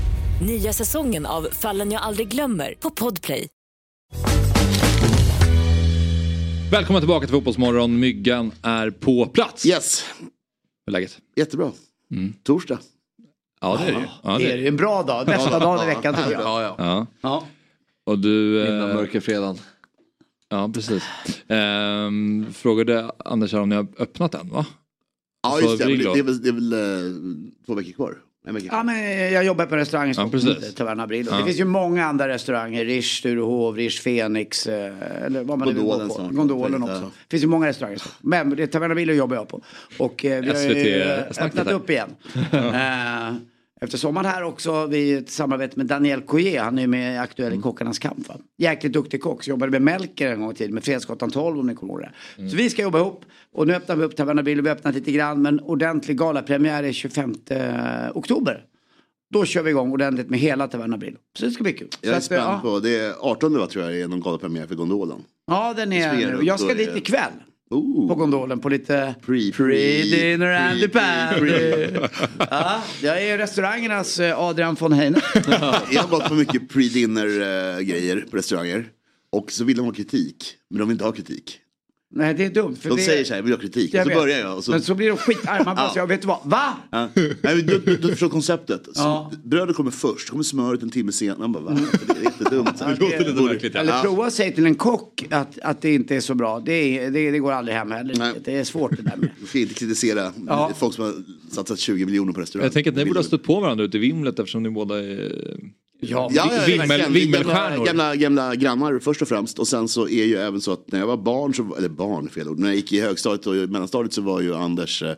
Nya säsongen av Fallen jag aldrig glömmer på Podplay. Välkomna tillbaka till Fotbollsmorgon. Myggan är på plats. Yes. Hur är läget? Jättebra. Mm. Torsdag. Ja det är det ja, Det är en bra dag, bästa dagen i veckan tycker jag. Ja, ja. Ja. Ja. Och du... Innan eh, mörkerfredagen. Ja precis. Ehm, frågade Anders här om ni har öppnat den va? Ja Så just det, det, det är väl, det är väl eh, två veckor kvar. Ja, men jag jobbar på restaurang i Ja, Stockholm, precis. Taverna Brillo. Ja. Det finns ju många andra restauranger, Rish, Sturehov, Rish, Fenix, eh, eller vad man nu vill Gondolen på. Gondolen Ja. också. Det finns ju många restauranger. Men det är Taverna Brillo jobbar jag på. Och eh, vi har ju snacket öppnat upp igen. *laughs* Eh, Efter sommaren här också, vi ett samarbete med Daniel Couillet, han är med i aktuell Mm. i Kockarnas kamp. Va? Jäkligt duktig kock, så jobbade med Melker en gång i tiden, med Fredsgatan 12 om ni kommer ihåg det. Mm. Så vi ska jobba ihop. Och nu öppnar vi upp Taverna Brillo, vi har öppnat lite grann, men ordentlig galapremiär är 25 oktober. Då kör vi igång ordentligt med hela Taverna Brillo. Så det ska bli kul. Jag är Så att, eh, spänd ja. på, det är 18 va, tror jag är någon galapremiär för Gondolen. Ja, den är Jag ska dit ikväll. Ooh. På gondolen på lite Pre- pre-dinner and the pre- party. *laughs* Ja, jag är restaurangernas eh, Adrian von Heine. *laughs* jag har gått på mycket pre-dinner eh, grejer på restauranger. Och så vill de ha kritik. Men de vill inte ha kritik. Nej, det är dumt. För De det... säger så här, jag vill ha kritik. Jag och så vet. börjar jag. Och så... Men så blir de bara, Ja. jag vet du vad? Va? Ja. Nej, men du, du, du förstår konceptet. Så Ja. Brödet kommer först, kommer smöret en timme senare. Man bara, va? Det är jättedumt. Ja, det- Eller Ja. prova att säga till en kock att, att det inte är så bra. Det, det, det går aldrig hem heller. Det är svårt det där med. Du ska inte kritisera Ja. folk som har satsat 20 miljoner på restaurang. Jag tänker att ni borde ha stött på varandra ute i vimlet eftersom ni båda är Ja, ja, ja, vimmel, vimmelstjärnor. Gamla, gamla, grannar först och främst. Och sen så är ju även så att när jag var barn, så, eller barn fel ord, när jag gick i högstadiet och mellanstadiet så var ju Anders eh,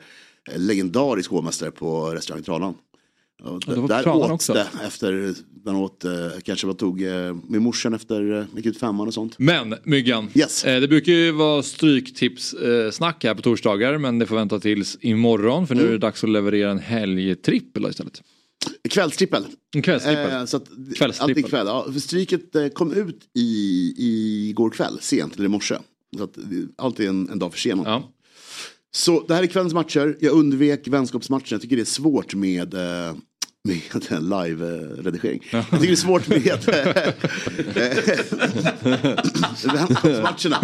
legendarisk hovmästare på restaurang Tranan. Och Ja, det var där åt också. det efter, man åt, eh, kanske vad tog eh, med morsan efter, eh, gick ut femman och sånt. Men Myggan, eh, det brukar ju vara stryktipssnack här på torsdagar men det får vänta tills imorgon för nu är det dags att leverera en helgtrippel istället. Kvällstrippel. En kvällstrippel. Eh, så att, Kvällstrippel. Kväll. Ja, stryket eh, kom ut i, i går kväll, sent, eller i morse. Så att, det är alltid en, en dag försenad. Så det här är kvällens matcher. Jag undvek vänskapsmatchen. Jag tycker det är svårt med eh, med live-redigering. Jag tycker det är svårt med eh, *laughs* vänskapsmatcherna.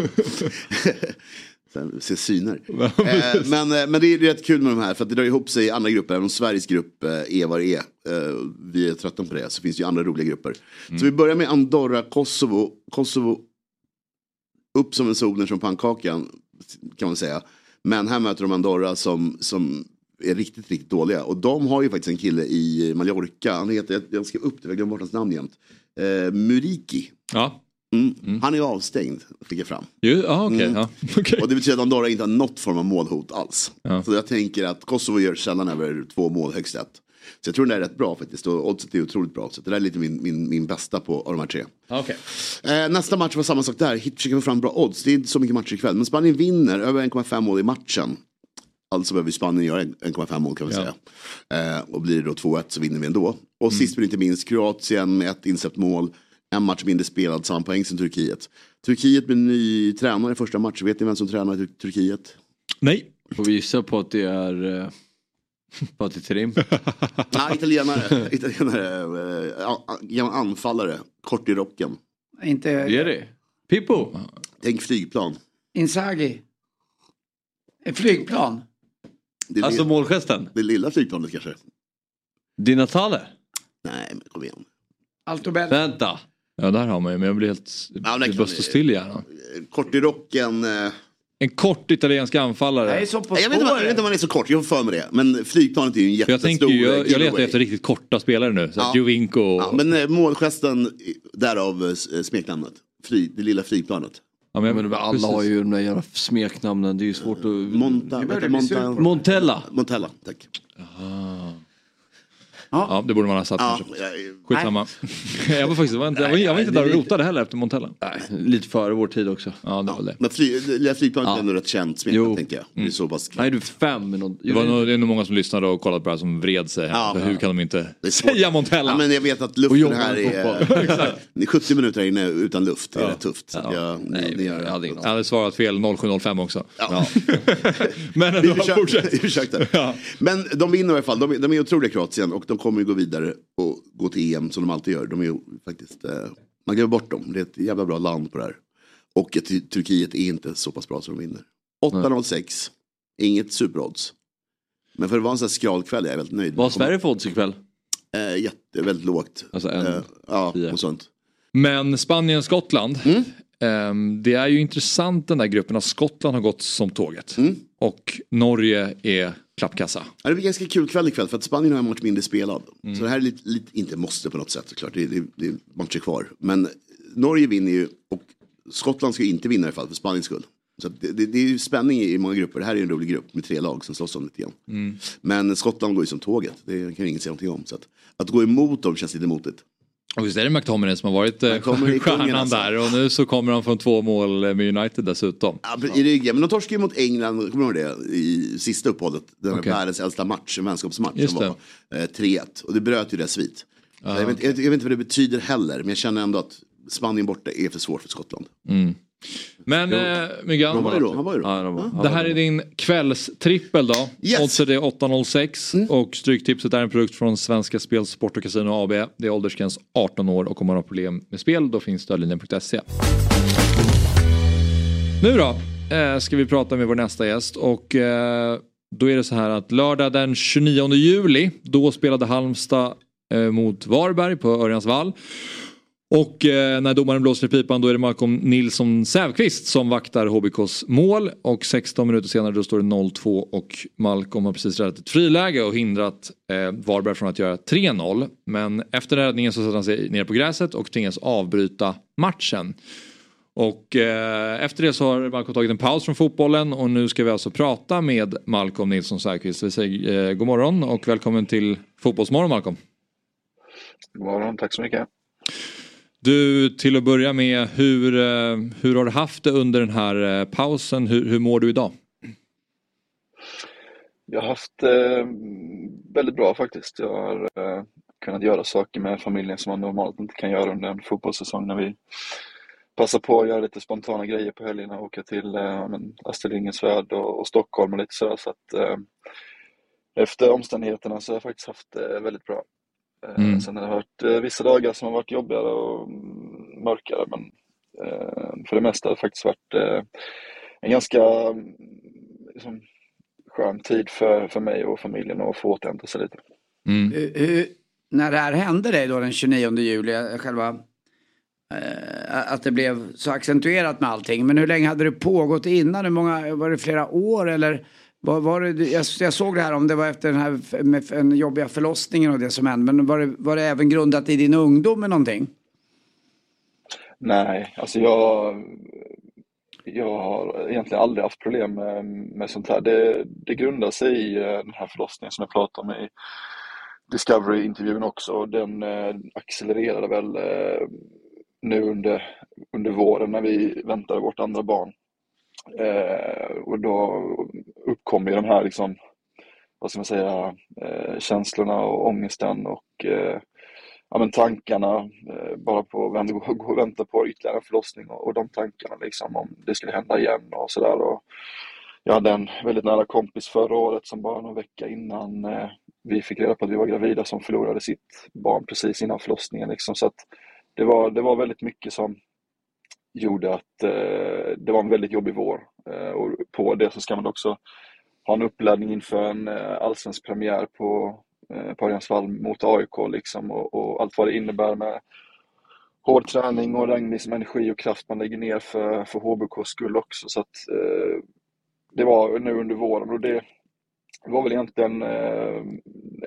Ser syner. *laughs* Eh, men, eh, men det är rätt kul med de här för att det drar ihop sig i andra grupper. Även om Sveriges grupp eh, är vad det är. Eh, vi är trötta på det. Så finns det ju andra roliga grupper. Så vi börjar med Andorra, Kosovo. Kosovo upp som en solen som pannkakan kan man säga. Men här möter de Andorra som, som är riktigt, riktigt dåliga. Och de har ju faktiskt en kille i Mallorca. Han heter, jag, jag skrev upp det, jag glömde bort hans namn jämt. Eh, Muriki. Ja. Mm. Han är ju avstängd, fick jag fram. Ju, ja, okej, Mm. ja. *laughs* Och det betyder att Andorra inte har något form av målhot alls. Så jag tänker att Kosovo gör sällan över två mål, högst ett. Så jag tror den där är rätt bra faktiskt. Och oddset är otroligt bra. Så det där är lite min, min, min bästa på av de här tre. Okay. Eh, nästa match var samma sak där. Försöker få fram bra odds. Det är inte så mycket matcher ikväll. Men Spanien vinner över 1,5 mål i matchen. Alltså behöver Spanien göra 1,5 mål kan vi säga. Eh, och blir det då 2-1 så vinner vi ändå. Och sist men inte minst Kroatien med ett insläppt mål. En match mindre spelad, samma poäng som Turkiet. Turkiet med ny tränare i första matchen. Vet ni vem som tränar i Tur- Turkiet? Nej. Får vi gissa på att det är eh, Fatih Terim? *laughs* Nej, italienare. italienare eh, anfallare. Kort i rocken. Inte Det är det. Pippo? Tänk flygplan. Inzaghi. Ett flygplan. Det är Alltså målgesten? Det lilla flygplanet kanske. Di Natale? Nej, men kom igen. Altobelli. Vänta. Ja där har man ju men jag blir helt, Ja, det bara stå still i hjärnan. Kort i rocken. Eh, En kort italiensk anfallare. Jag på Jag vet, inte, jag vet inte om han är så kort, jag får för mig det. Men flygplanet är ju en Jag, jättestor tänker, ju- jag, jag letar efter riktigt korta spelare nu. Så Ja. Jovinko och... Ja, men eh, målgesten, därav eh, smeknamnet. Fly, det lilla flygplanet. Ja, men, alla precis. har ju de där jävla smeknamnen. Det är ju svårt att... Monta, Monta, Montella. Montella, tack. Ja, det borde man ha satt Ja, kanske. jag- Skitsamma. *laughs* jag var faktiskt jag var inte, jag var, jag var inte där och rotade heller efter Montella. Nej, lite före vår tid också. Ja, det var det. Men fly, flygplanet är ändå rätt känt smeknamn tänker jag. Det är så pass Nej, du är fem med något. Det, var nog, det är nog många som lyssnade och kollade på det här som vred sig. Ja, för ja. hur kan de inte säga Montella? Ja, men jag vet att Och luften här är... fotboll. *laughs* *laughs* det är 70 minuter här inne utan luft, det är Ja. rätt tufft. Ja. jag, Nej, det, jag hade Jag hade svarat fel 07.05 också. Ja. Men ändå, fortsätt. Men de vinner i alla fall. De, är- de är otroliga Kroatien och de kommer ju gå vidare och gå till EM som de alltid gör. De är ju faktiskt, eh, man glömmer bort dem. Det är ett jävla bra land på det här. Och Turkiet är inte så pass bra som de vinner. 8-0-6, inget superodds. Men för att vara en sån här skral kväll är jag väldigt nöjd. Vad har Sverige för odds ikväll? Eh, jätte, väldigt lågt. Alltså en, Eh, ja, och sånt. Men Spanien-Skottland. ehm, det är ju intressant den där gruppen att Skottland har gått som tåget. Och Norge är klappkassa. Ja, det blir ganska kul kväll ikväll för att Spanien har en match mindre spelad. Så det här är lite, lite, inte måste på något sätt såklart, det, det, det är matcher kvar. Men Norge vinner ju och Skottland ska ju inte vinna i alla fall för Spaniens skull. Så det, det, det är ju spänning i många grupper. Det här är en rolig grupp med tre lag som slåss om lite grann. Mm. Men Skottland går ju som tåget, det kan ju ingen säga någonting om. Så att, att gå emot dem känns lite motigt. Och visst är det McTominay som har varit eh, stjärnan alltså. där och nu så kommer han från två mål med United dessutom. Ja, I ryggen, men de torskade ju mot England, kommer du ihåg det? I sista uppehållet. Den Okej. världens äldsta match, en vänskapsmatch Just som var eh, 3-1. Och det bröt ju deras svit. Så jag, vet, jag, jag vet inte vad det betyder heller, men jag känner ändå att Spanien borta är för svårt för Skottland. Mm. Men eh, Myggan, Han var ju då, han var ju då. Ja, var- det här är din kvällstrippel då. Yes. Oddset är 8.06 och Stryktipset är en produkt från Svenska Spel, Sport och Casino AB. Det är åldersgräns 18 år och om man har problem med spel då finns stödlinjen.se. Nu då eh, ska vi prata med vår nästa gäst och eh, då är det så här att lördag den 29 juli då spelade Halmstad eh, mot Varberg på Örjansvall. Och eh, när domaren blåser i pipan då är det Malcolm Nilsson Sävqvist som vaktar HBKs mål. Och 16 minuter senare då står det 0-2 och Malcolm har precis räddat ett friläge och hindrat eh, Varberg från att göra 3-0. Men efter räddningen så sätter han sig ner på gräset och tvingas avbryta matchen. Och eh, efter det så har Malcolm tagit en paus från fotbollen och nu ska vi alltså prata med Malcolm Nilsson Sävqvist. Vi säger eh, god morgon och välkommen till Fotbollsmorgon Malcolm. God morgon, tack så mycket. Du, till att börja med, hur, eh, hur har du haft det under den här eh, pausen? Hur, hur mår du idag? Jag har haft eh, väldigt bra faktiskt. Jag har eh, kunnat göra saker med familjen som man normalt inte kan göra under en fotbollssäsong när vi passar på att göra lite spontana grejer på helgerna, åka till eh, men, Astrid Lindgrens Värld och, och Stockholm och lite sådär. Så att, eh, efter omständigheterna så har jag faktiskt haft det väldigt bra. Eh, Mm. Sen har det varit eh, vissa dagar som har varit jobbigare och mm, mörkare men eh, för det mesta har det faktiskt varit en ganska mm, liksom, skön tid för, för mig och familjen att få återhämta sig lite. Hur- hur- när det här hände dig då den 29 juli, själva eh, att det blev så accentuerat med allting. Men hur länge hade det pågått innan? Hur många, var det flera år eller? Var, var det, jag, jag såg det här om det var efter den här med den jobbiga förlossningen och det som hände. Men var det, var det även grundat i din ungdom med någonting? Nej, alltså jag, jag har egentligen aldrig haft problem med, med sånt här. Det, det grundar sig i eh, den här förlossningen som jag pratade om i Discovery-intervjun också. Den eh, accelererade väl eh, nu under, under våren när vi väntade vårt andra barn. Eh, och då uppkom ju de här liksom, vad ska man säga, eh, känslorna och ångesten och eh, ja, men tankarna eh, bara på att gå, gå och vänta på ytterligare en förlossning och, och de tankarna liksom om det skulle hända igen och sådär. Jag hade en väldigt nära kompis förra året som bara någon vecka innan eh, vi fick reda på att vi var gravida som förlorade sitt barn precis innan förlossningen. Liksom. Så att det, var, det var väldigt mycket som gjorde att eh, det var en väldigt jobbig vår. Eh, och på det så ska man också ha en uppladdning inför en eh, allsvensk premiär på, eh, på Örjansvall mot AIK liksom, och, och allt vad det innebär med hård träning och den liksom energi och kraft man lägger ner för, för HBKs skull också. Så att, eh, det var nu under våren och det var väl egentligen eh,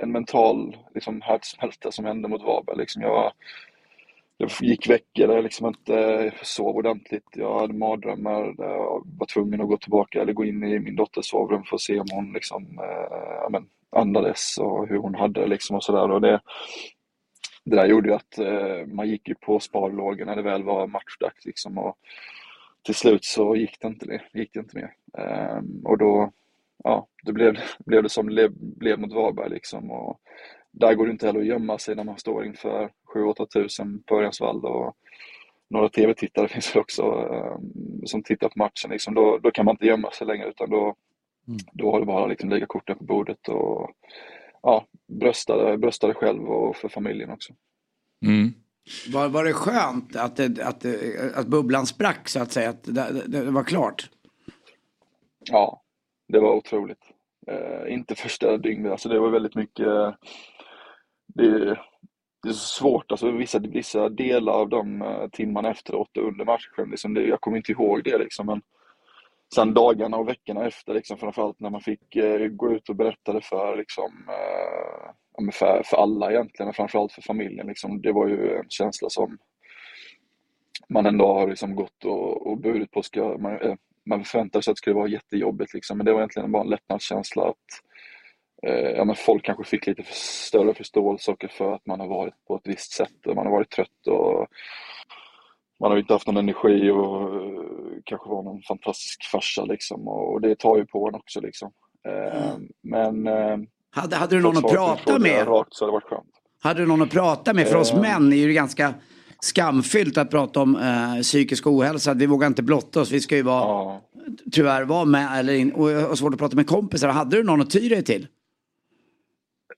en mental liksom, härdsmälta som hände mot Varberg. Liksom jag, jag gick veckor där jag liksom inte eh, sov ordentligt. Jag hade mardrömmar där jag var tvungen att gå tillbaka eller gå in i min dotters sovrum för att se om hon liksom, eh, men, andades och hur hon hade det liksom och sådär. Det, det där gjorde ju att eh, man gick ju på sparlågor när det väl var matchdags liksom och till slut så gick det inte, gick det inte mer. Eh, och då, ja, då blev, *laughs* blev det som det blev mot Varberg liksom. Och där går det inte heller att gömma sig när man står inför 7-8 tusen på Örjansvall och några tv-tittare *laughs* finns det också um, som tittar på matchen. Liksom. Då, då kan man inte gömma sig längre utan då, mm. då har du bara liksom lägga korten på bordet och ja, brösta, brösta dig själv och för familjen också. Mm. Var, var det skönt att, det, att, det, att bubblan sprack så att säga, att det, det var klart? Ja, det var otroligt. Eh, inte första dygnet, alltså det var väldigt mycket det, det är svårt, alltså vissa, vissa delar av de eh, timmarna efteråt och under matchen, liksom, det, jag kommer inte ihåg det liksom, men sen dagarna och veckorna efter, liksom, framförallt när man fick eh, gå ut och berätta det för, liksom, eh, för, för alla egentligen, och framförallt för familjen, liksom, det var ju en känsla som man ändå har liksom gått och, och burit på, ska, man, eh, man förväntade sig att det skulle vara jättejobbigt, liksom, men det var egentligen bara en lättnadskänsla att ja, men folk kanske fick lite för större förståelse för att man har varit på ett visst sätt man har varit trött och man har inte haft någon energi och uh, kanske var någon fantastisk farsa liksom och, det tar ju på en också liksom. Eh, mm. Men eh, hade, hade du någon att prata med? Rakt så hade det varit skönt. Hade du någon att prata med? För oss män är det ganska skamfyllt att prata om eh, psykisk ohälsa. Vi vågar inte blotta oss. Vi ska ju vara, ja. tyvärr vara med eller in, och, och svårt att prata med kompisar. Hade du någon att ty dig till?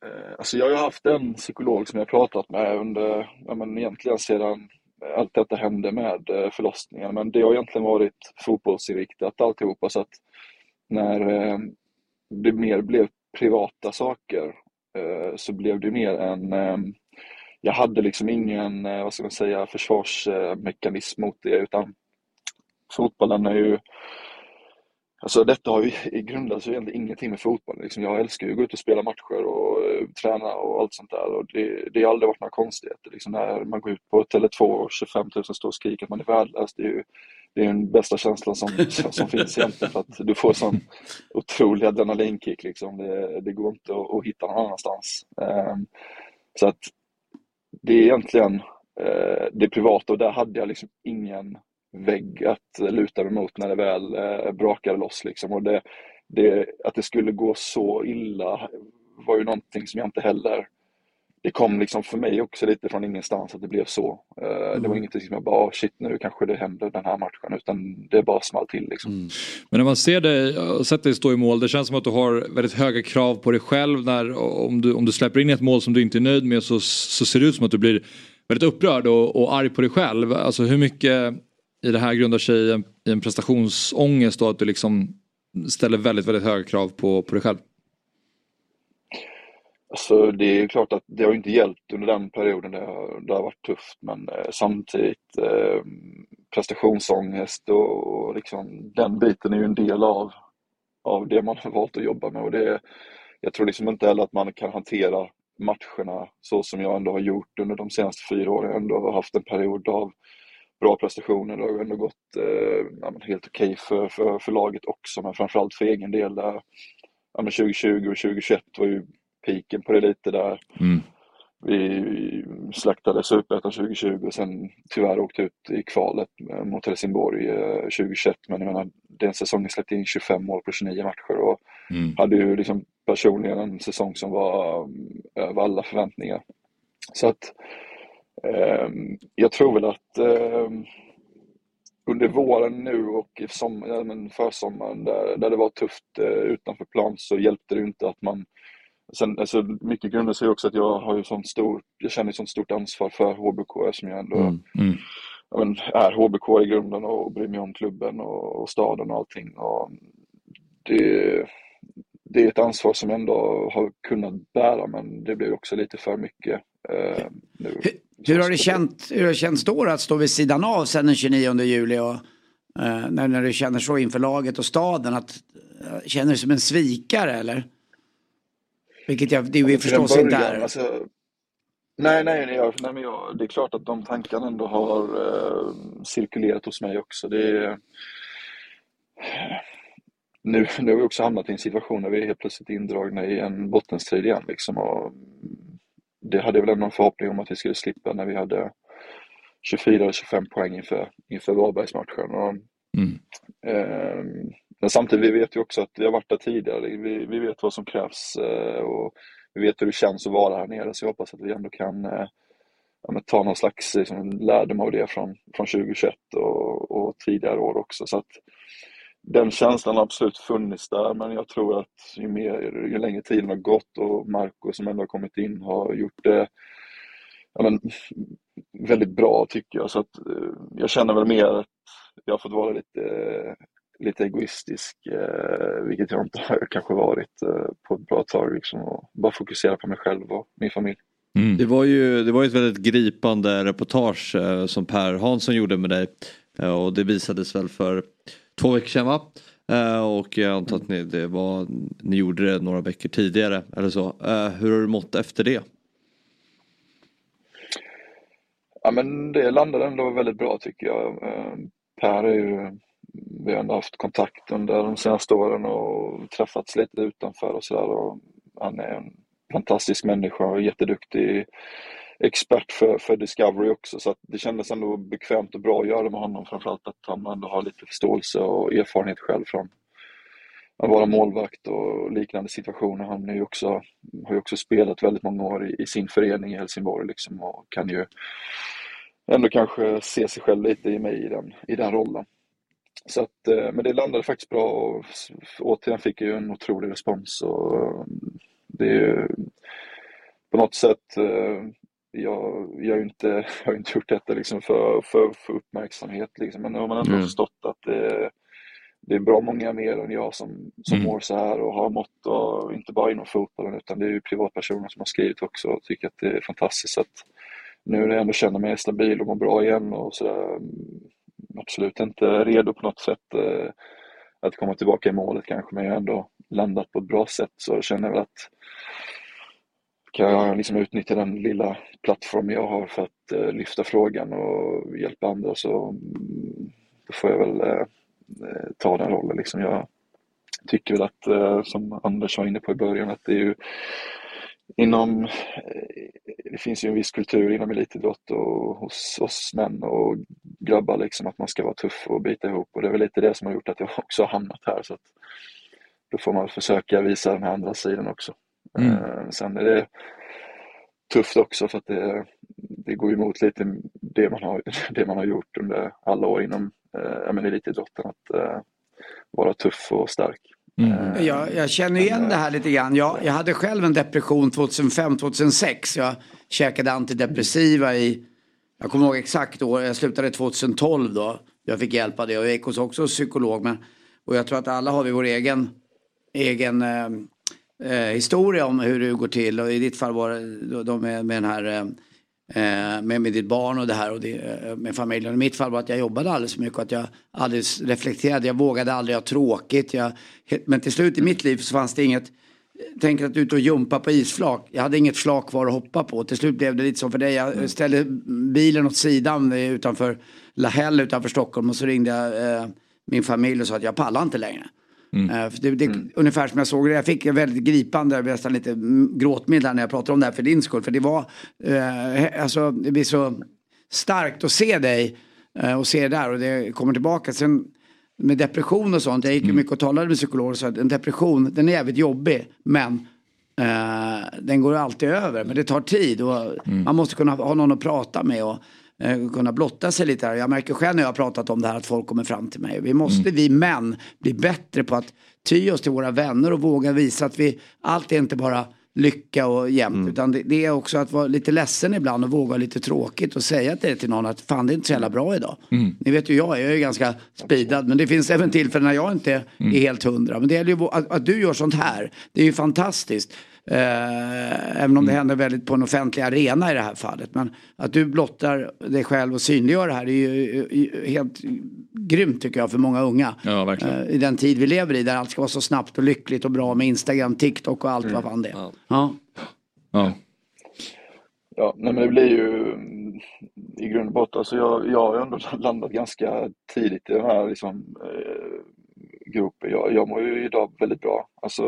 Eh, alltså jag har haft en psykolog som jag pratat med under, ja men egentligen sedan allt detta hände med eh, förlossningen. Men det har egentligen varit fotbollsinriktat alltihopa så att när eh, det mer blev privata saker så blev det mer en jag hade liksom ingen, vad ska man säga, försvarsmekanism mot det utan fotbollen är ju Alltså detta har ju i grunden så egentligen ingenting med fotboll. Liksom jag älskar ju att gå ut och spela matcher och uh, träna och allt sånt där. Och det, det har aldrig varit några konstigheter. Liksom när man går ut på Tele2 och 25 000 står och skriker att man är värdelös. Det är ju det är den bästa känslan som, *laughs* som finns egentligen. För att du får sån otrolig adrenalinkick. Liksom. Det, det går inte att, att, hitta någon annanstans. Um, så att det är egentligen uh, det privata och där hade jag liksom ingen vägg att luta mig mot när det väl eh, brakade loss. Liksom. Och det, det, att det skulle gå så illa var ju någonting som jag inte heller... Det kom liksom för mig också lite från ingenstans att det blev så. Mm. Det var ingenting som jag bara, oh, shit nu kanske det händer den här matchen. Utan det bara small till liksom. Mm. Men när man ser dig sett dig stå i mål, det känns som att du har väldigt höga krav på dig själv. När, om, du, om du släpper in ett mål som du inte är nöjd med så, så ser det ut som att du blir väldigt upprörd och, och arg på dig själv. Alltså hur mycket i det här grundar sig i en, i en prestationsångest och att du liksom ställer väldigt, väldigt höga krav på, på dig själv? Alltså det är klart att det har inte hjälpt under den perioden det har, det har varit tufft men eh, samtidigt eh, prestationsångest och, och liksom, den biten är ju en del av, av det man har valt att jobba med och det jag tror liksom inte heller att man kan hantera matcherna så som jag ändå har gjort under de senaste fyra åren. Jag ändå har haft en period av bra prestationer. Det har ju ändå gått eh, ja, helt okej okay för, för, för laget också, men framförallt för egen del. Där, ja, 2020 och 2021 var ju piken på det lite där. Mm. Vi slaktade Superettan 2020 och sen tyvärr åkte ut i kvalet mot Helsingborg 2021. Eh, men jag menar, den säsongen släppte in 25 mål på 29 matcher och mm. hade ju liksom personligen en säsong som var över alla förväntningar. Så att jag tror väl att ehm, under våren nu och som, ja, men försommaren där, där det var tufft eh, utanför plan så hjälpte det inte att man Sen, alltså, mycket grundar sig också att jag har ju sånt stort, jag känner sånt stort ansvar för HBK som jag ändå mm. Mm. Ja, men, är HBK i grunden och bryr mig om klubben och, och staden och allting. Och det, det är ett ansvar som jag ändå har kunnat bära men det blir också lite för mycket eh, nu Hur har det, känt, hur har det känts då att stå vid sidan av sen den 29 juli och eh, när, när du känner så inför laget och staden att eh, känner du som en svikare eller? Vilket jag, det är en förstås inte början, är. Alltså, nej, nej, nej, jag, nej men jag, det är klart att de tankarna ändå har eh, cirkulerat hos mig också. Det är, nu, nu har vi också hamnat i en situation där vi är helt plötsligt indragna i en bottenstrid igen. Liksom, och det hade väl ändå en förhoppning om att vi skulle slippa när vi hade 24 eller 25 poäng inför, inför Varbergsmatchen. Och, eh, men samtidigt, vi vet ju också att vi har varit där tidigare. Vi, vi vet vad som krävs eh, och vi vet hur det känns att vara här nere. Så jag hoppas att vi ändå kan eh, ja, ta någon slags liksom, lärdom av det från, från 2021 och, och tidigare år också. Så att den känslan har absolut funnits där, men jag tror att ju, mer, ju längre tiden har gått och Marco som ändå har kommit in har gjort det ja, men, väldigt bra tycker jag. Så att, eh, jag känner väl mer att jag har fått vara lite, lite egoistisk, eh, vilket jag inte har kanske varit eh, på ett bra tag. Liksom, och bara fokusera på mig själv och min familj. Det var ju det var ju ett väldigt gripande reportage som Per Hansson gjorde med dig. Och det visades väl för två veckor sedan va? Eh, och jag antar att ni, det var, ni gjorde det några veckor tidigare eller så. Eh, hur har du mått efter det? Ja, men det landade ändå väldigt bra tycker jag. Eh, per är ju, vi har ändå haft kontakt under de senaste åren och träffats lite utanför och sådär. Han är en fantastisk människa och jätteduktig expert för, för Discovery också. Så att det kändes ändå bekvämt och bra att göra med honom. Framförallt att han ändå har lite förståelse och erfarenhet själv från att vara målvakt och liknande situationer. Han är ju också, har ju också spelat väldigt många år i, i sin förening i Helsingborg liksom och kan ju ändå kanske se sig själv lite i mig i den, i den rollen. Så att, eh, men det landade faktiskt bra och återigen fick jag ju en otrolig respons och eh, det är ju på något sätt eh, jag, jag har inte, *laughs* jag har inte gjort detta liksom för, för, för uppmärksamhet liksom, men nu har man ändå Mm. förstått att det, det är bra många mer än jag som, som Mm. mår så här och har mått och inte bara inom fotbollen utan det är ju privatpersoner som har skrivit också och tycker att det är fantastiskt att nu när jag ändå känner mig stabil och mår bra igen och sådär absolut inte redo på något sätt eh, att komma tillbaka i målet kanske men jag har ändå landat på ett bra sätt så jag känner väl att kan jag liksom utnyttja den lilla plattform jag har för att eh, lyfta frågan och hjälpa andra så mm, då får jag väl eh, eh, ta den rollen. Liksom jag tycker väl att, eh, som Anders var inne på i början, att det är ju inom, eh, det finns ju en viss kultur inom elitidrott och hos oss män och grabbar liksom att man ska vara tuff och bita ihop och det är väl lite det som har gjort att jag *laughs* också har hamnat här så att då får man försöka visa den här andra sidan också. Mm. Eh, Sen är det tufft också för att det, det går emot lite det man har, *laughs* det man har gjort under alla år inom eh, elitidrotten. Att eh, vara tuff och stark. Eh, Jag, jag känner igen det här lite grann. Jag, jag hade själv en depression 2005-2006. Jag käkade antidepressiva i, jag kommer ihåg exakt år, jag slutade 2012 då. Jag fick hjälp av det och jag gick hos också psykolog. Men, och jag tror att alla har vi vår egen, egen eh, historia om hur det går till. Och i ditt fall var det med, med den här eh, med, med ditt barn och det här och det, eh, med familjen. I mitt fall var att jag jobbade alldeles för mycket och att jag aldrig reflekterade. Jag vågade aldrig ha tråkigt. Jag, men till slut i mitt liv så fanns det inget Tänk att ut och jumpa på isflak. Jag hade inget flak kvar att hoppa på. Till slut blev det lite som för dig. Jag ställde bilen åt sidan utanför Lahäll utanför Stockholm och så ringde jag eh, min familj och sa att jag pallar inte längre. Eh, för det, det, Ungefär som jag såg det. Jag fick en väldigt gripande, nästan lite mm, gråtmild när jag pratade om det här för din skull. För det var, eh, alltså det blir så starkt att se dig eh, och se det där och det kommer tillbaka. Sen med depression och sånt, jag gick ju mycket och talade med psykologer sa att en depression den är jävligt jobbig men eh, den går alltid över. Men det tar tid och man måste kunna ha någon att prata med och eh, kunna blotta sig lite. Här. Jag märker själv när jag har pratat om det här att folk kommer fram till mig. Vi måste, vi män, bli bättre på att ty oss till våra vänner och våga visa att vi, allt är inte bara lycka och jämnt. Utan det, det är också att vara lite ledsen ibland och våga lite tråkigt och säga det till någon att fan det är inte så jävla bra idag. Ni vet ju jag, jag är ju ganska speedad men det finns även tillfällen när jag inte är helt hundra. Men det gäller ju att, att du gör sånt här, det är ju fantastiskt. Eh, även om det händer väldigt på en offentlig arena i det här fallet. Men att du blottar dig själv och synliggör det här är ju helt grymt tycker jag för många unga. Ja. Eh, I den tid vi lever i där allt ska vara så snabbt och lyckligt och bra med Instagram, TikTok och allt vad fan det är. Ja. Ja. Ja, nej men det blir ju mm, i grund och botten, alltså jag, jag har ändå *laughs* landat ganska tidigt i den här liksom, eh, gropen. Jag, jag mår ju idag väldigt bra. Alltså,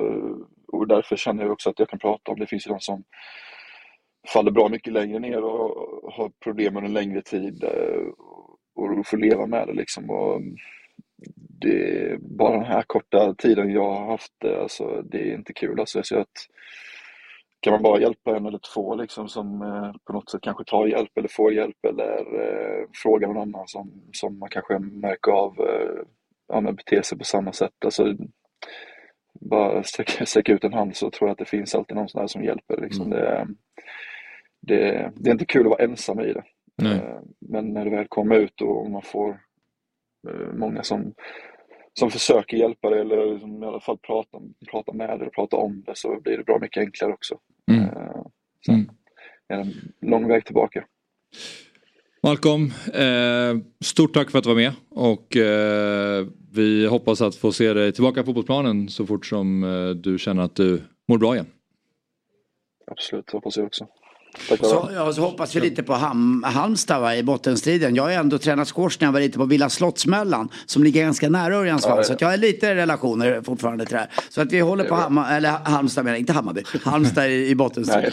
och därför känner jag också att jag kan prata om det. finns ju de som faller bra mycket längre ner och har problem under en längre tid eh, och får leva med det liksom. Och det, bara den här korta tiden jag har haft det, alltså, det är inte kul. Alltså, så att, kan man bara hjälpa en eller två liksom, som eh, på något sätt kanske tar hjälp eller får hjälp eller eh, frågar någon annan som, som man kanske märker av eh, ja, beter sig på samma sätt. Alltså, bara sträcka, *laughs* sträcka ut en hand så tror jag att det finns alltid någon sån här som hjälper. Liksom. Mm. Det, det, det är inte kul att vara ensam i det. Nej. Eh, Men när det väl kommer ut och man får eh, många som, som försöker hjälpa dig eller liksom i alla fall prata, prata med dig och prata om det så blir det bra mycket enklare också. Mm. Eh, Sen är det en lång väg tillbaka. Malcolm, eh, stort tack för att du var med och eh, vi hoppas att få se dig tillbaka på fotbollsplanen så fort som eh, du känner att du mår bra igen. Absolut, hoppas jag också. Så, ja, så hoppas vi lite på Ham, Halmstad va, i bottenstriden. Jag har ändå tränat squash när jag var lite på Villa Slottsmällan som ligger ganska nära Örjansvall. Ja, ja. Så att jag har lite relationer fortfarande till det här. Så att vi håller på Hammar, eller Halmstad menar inte Hammarby. Halmstad i, i bottenstriden.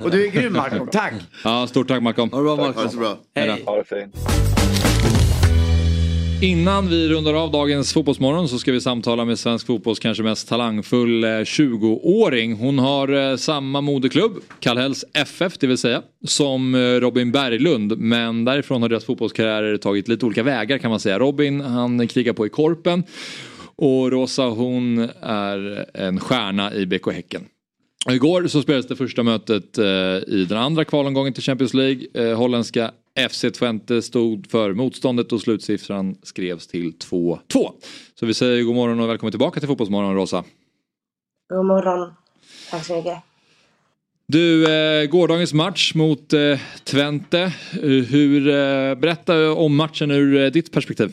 Och du är grym Marco, tack! Ja, stort tack Malcolm. Ha det bra Ha det så bra. Hej. Ha det fint. Innan vi rundar av dagens fotbollsmorgon så ska vi samtala med svensk fotbolls kanske mest talangfull eh, 20-åring. Hon har eh, samma moderklubb, Kallhälls FF det vill säga, som eh, Robin Berglund. Men därifrån har deras fotbollskarriärer tagit lite olika vägar kan man säga. Robin han krigar på i Korpen och Rosa hon är en stjärna i BK Häcken. Och Igår så spelades det första mötet eh, i den andra kvalomgången till Champions League. Eh, holländska FC Twente stod för motståndet och slutsiffran skrevs till 2-2. Så vi säger god morgon och välkommen tillbaka till Fotbollsmorgon Rosa. God morgon. Tack så mycket. Du, eh, gårdagens match mot eh, Twente. Eh, hur, eh, berätta om matchen ur eh, ditt perspektiv.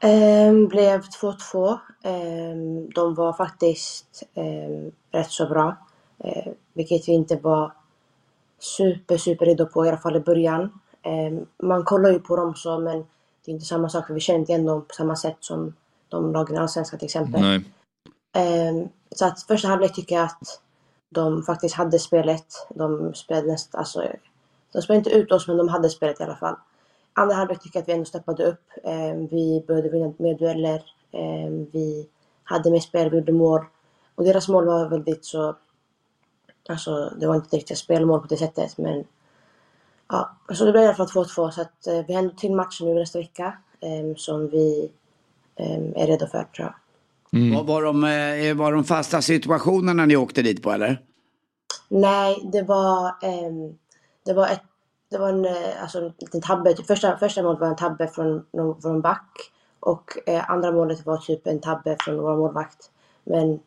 Ehm, blev 2-2. Ehm, de var faktiskt ehm, rätt så bra. Ehm, vilket vi inte var super, super redo på i alla fall i början. Ehm, man kollar ju på dem så men det är inte samma sak för vi känner inte igen dem på samma sätt som de lagen i Allsvenskan till exempel. Ehm, så att första halvlek tycker jag att de faktiskt hade spelet. De spelade nästan, alltså, de spelade inte ut oss men de hade spelet i alla fall. Andra halvlek tycker jag att vi ändå steppade upp. Ehm, vi började vinna mer dueller. Ehm, vi hade mer spel, vi gjorde mål. Och deras mål var väldigt så... Alltså det var inte riktigt spelmål på det sättet men... Ja, så det blev i alla fall 2-2 så att eh, vi har ändå till match nu nästa vecka. ehm, som vi är redo för tror jag. Var, var, de, eh, var de fasta situationerna ni åkte dit på eller? Nej, det var, det var, ett, det var en, eh, alltså, en liten tabbe. Typ Första, första målet var en tabbe från från back. Och eh, andra målet var typ en tabbe från vår målvakt. Men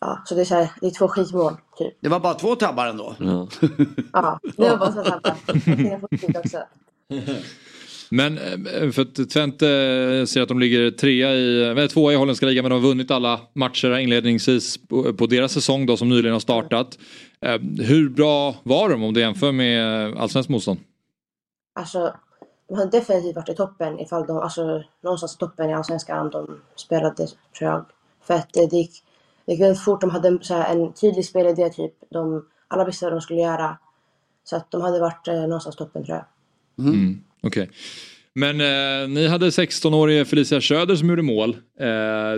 ja, så det är, så här, det är två skitmål typ. Det var bara två tabbar ändå? Ja. *laughs* Ja, det var bara två tabbar. *laughs* Också. *laughs* Men eh, för att Twente eh, ser att de ligger trea i, tvåa i holländska ligan men de har vunnit alla matcher inledningsvis på, eh, deras säsong då som nyligen har startat. Hur bra var de om du jämför med allsvenskt motstånd? Alltså, de hade definitivt varit i toppen ifall de, alltså någonstans i toppen i Allsvenskan de spelade tror jag. För att det gick, det gick väldigt fort, de hade en, så här, en tydlig spelidé typ. De, alla visste vad de skulle göra. Så att de hade varit eh, någonstans i toppen tror jag. Mm. Okej. Men eh, ni hade 16-årige Felicia Schöder som gjorde mål. Eh,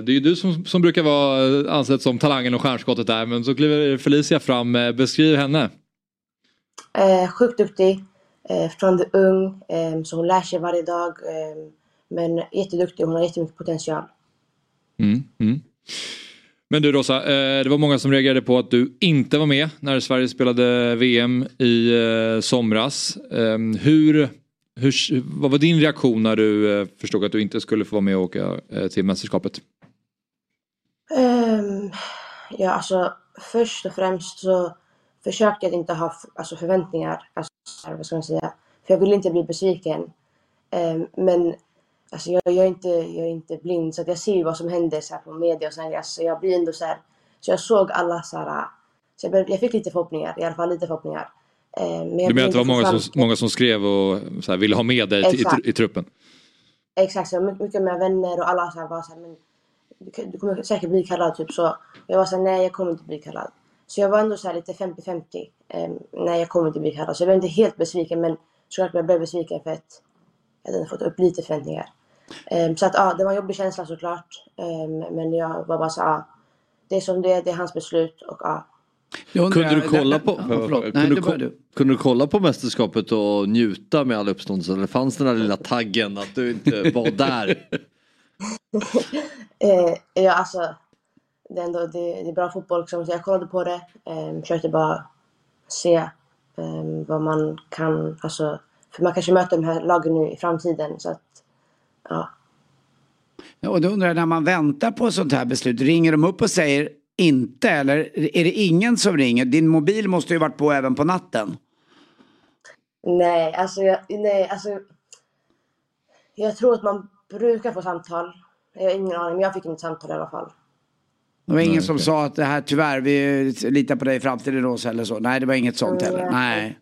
det är ju du som, som brukar vara ansedd som talangen och stjärnskottet där men så kliver Felicia fram. Eh, beskriv henne. Eh, sjukt duktig, eh, fortfarande ung, eh, så hon lär sig varje dag. Eh, men jätteduktig, hon har jättemycket potential. Mm, mm. Men du Rosa, eh, det var många som reagerade på att du inte var med när Sverige spelade VM i eh, somras. Ehm, hur, hur, vad var din reaktion när du eh, förstod att du inte skulle få vara med och åka till mästerskapet? Um, ja, alltså först och främst så försökte jag inte ha alltså, förväntningar. Alltså, vad ska man säga? För jag ville inte bli besviken. Um, men alltså, jag, jag, är inte, jag är inte blind så att jag ser ju vad som händer så på media och sådär. grejer. Så jag blir ändå så här, så jag såg alla så här, så jag, jag fick lite förhoppningar, i alla fall lite förhoppningar. Ehm, men Du menar att det var många som, många som skrev och så här, ville ha med dig i, i, i truppen? Exakt, så mycket, med vänner och alla så här var så här, men du, du kommer säkert bli kallad typ så. Jag var så här, nej jag kommer inte bli kallad. Så jag var ändå så lite 50-50. Um, nej jag kommer inte bli kallad. Så jag blev inte helt besviken men såklart jag blev besviken för att jag hade fått upp lite förväntningar. Ehm, så att ja, det var en jobbig känsla såklart. Ehm, men jag var bara så ja, det är som det är, det är hans beslut och ja. Kunde du kolla på, Ja, förlåt. Nej, kunde, kunde du kolla på mästerskapet och njuta med all uppståndelse? Eller fanns den där lilla taggen att du inte var där? *laughs* Eh, ja, alltså, det är, ändå, det, det är bra fotboll. Liksom. Så jag kollade på det. Eh, försökte bara se eh, vad man kan... Alltså, för man kanske möter de här lagen nu i framtiden. Så att, ja. Ja, Och då undrar jag när man väntar på ett sånt här beslut, ringer de upp och säger inte eller är det ingen som ringer? Din mobil måste ju varit på även på natten. Nej, alltså, jag, nej, alltså... Jag tror att man brukar få samtal. Jag har ingen aning, men jag fick inget samtal i alla fall. Det var ingen Nej, som okej. sa att det här tyvärr, vi litar på dig i framtiden Rosa eller så. Nej, det var inget sånt heller. Nej.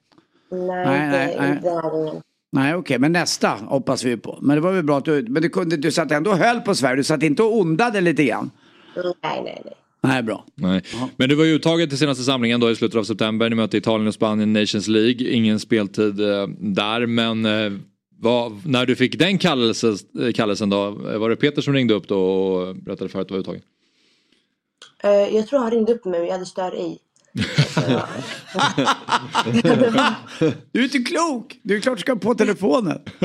Nej, Nej, nej, nej. Nej, okej, men nästa hoppas vi på. Men det var väl bra att du, men du kunde, du satt ändå och höll på Sverige. Du satt inte och ondade lite grann. Nej, nej, nej. Nej, bra. Nej. Men du var ju uttaget till senaste samlingen då i slutet av september. Ni mötte Italien och Spanien i Nations League. Ingen speltid eh, där men eh, vad, när du fick den kallelsen, eh, kallelsen då, eh, var det Peter som ringde upp då och berättade för att du var uttagen? Eh, jag tror han ringde upp mig, men jag hade stör i. *laughs* Du är inte klok! Du är klart du ska på telefonen. *laughs*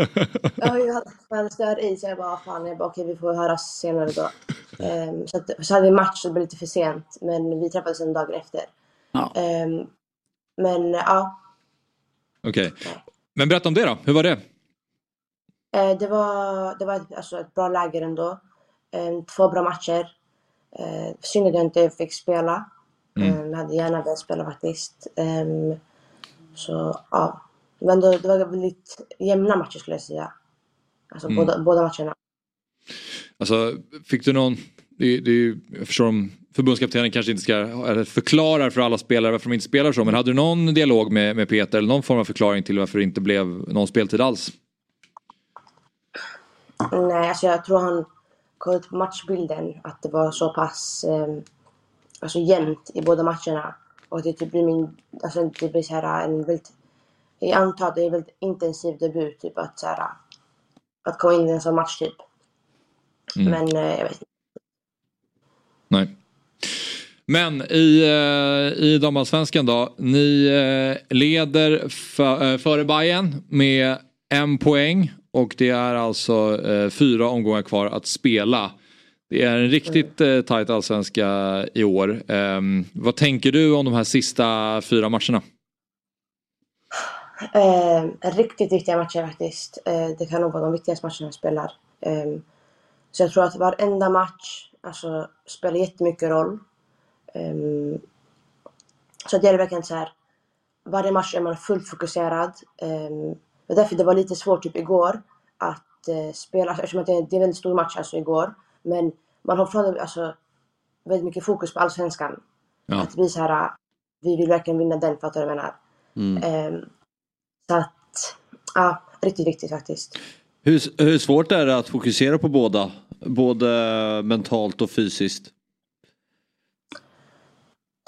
Ja, jag hade, jag hade stör i så jag bara, "Ah, fan, jag bara, okej vi får höras senare då. Ehm, så, att, så hade vi match så det blev lite för sent, men vi träffades en dag efter. Ja. Ehm, men ja, Okej. Men berätta om det då, hur var det? eh, det var, det var ett, alltså ett bra läger ändå. Ehm, två bra matcher. Uh, synd att jag inte fick spela. Mm. Ehm, jag hade gärna velat spela faktiskt. Ehm, så ja, men då, det var väldigt jämna matcher skulle jag säga. Alltså Mm. båda, båda matcherna. Alltså, fick du någon, det, det, jag förstår om förbundskaptenen kanske inte ska, eller förklarar för alla spelare varför de inte spelar så, men hade du någon dialog med, med Peter eller någon form av förklaring till varför det inte blev någon speltid alls? Nej, alltså jag tror han kollade på matchbilden att det var så pass eh, alltså jämnt i båda matcherna. Och det typ blir min, alltså det blir så här en väldigt, jag antar att det är en väldigt intensiv debut typ att så här, att komma in i en sån match typ. Mm. Men eh, jag vet inte. Nej. Men i, eh, i damallsvenskan då, ni eh, leder för, före Bayern med en poäng och det är alltså fyra omgångar kvar att spela. Det är en riktigt eh, tajt allsvenska i år. Ehm, vad tänker du om de här sista fyra matcherna? Eh, riktigt viktiga matcher faktiskt. Eh, det kan nog vara de viktigaste matcherna jag spelar. Eh, så jag tror att varenda match alltså, spelar jättemycket roll. Eh, så det är verkligen så här. Varje match är man fullt fokuserad. Eh, därför det var lite svårt typ igår att eh, spela, alltså, eftersom det är en väldigt stor match alltså igår. Men man har fortfarande alltså, väldigt mycket fokus på allsvenskan. Ja. Att vi så här, vi vill verkligen vinna den, fattar du vad jag menar? Mm. Ehm, så att, ja, riktigt viktigt faktiskt. Hur, hur svårt är det att fokusera på båda? Både mentalt och fysiskt?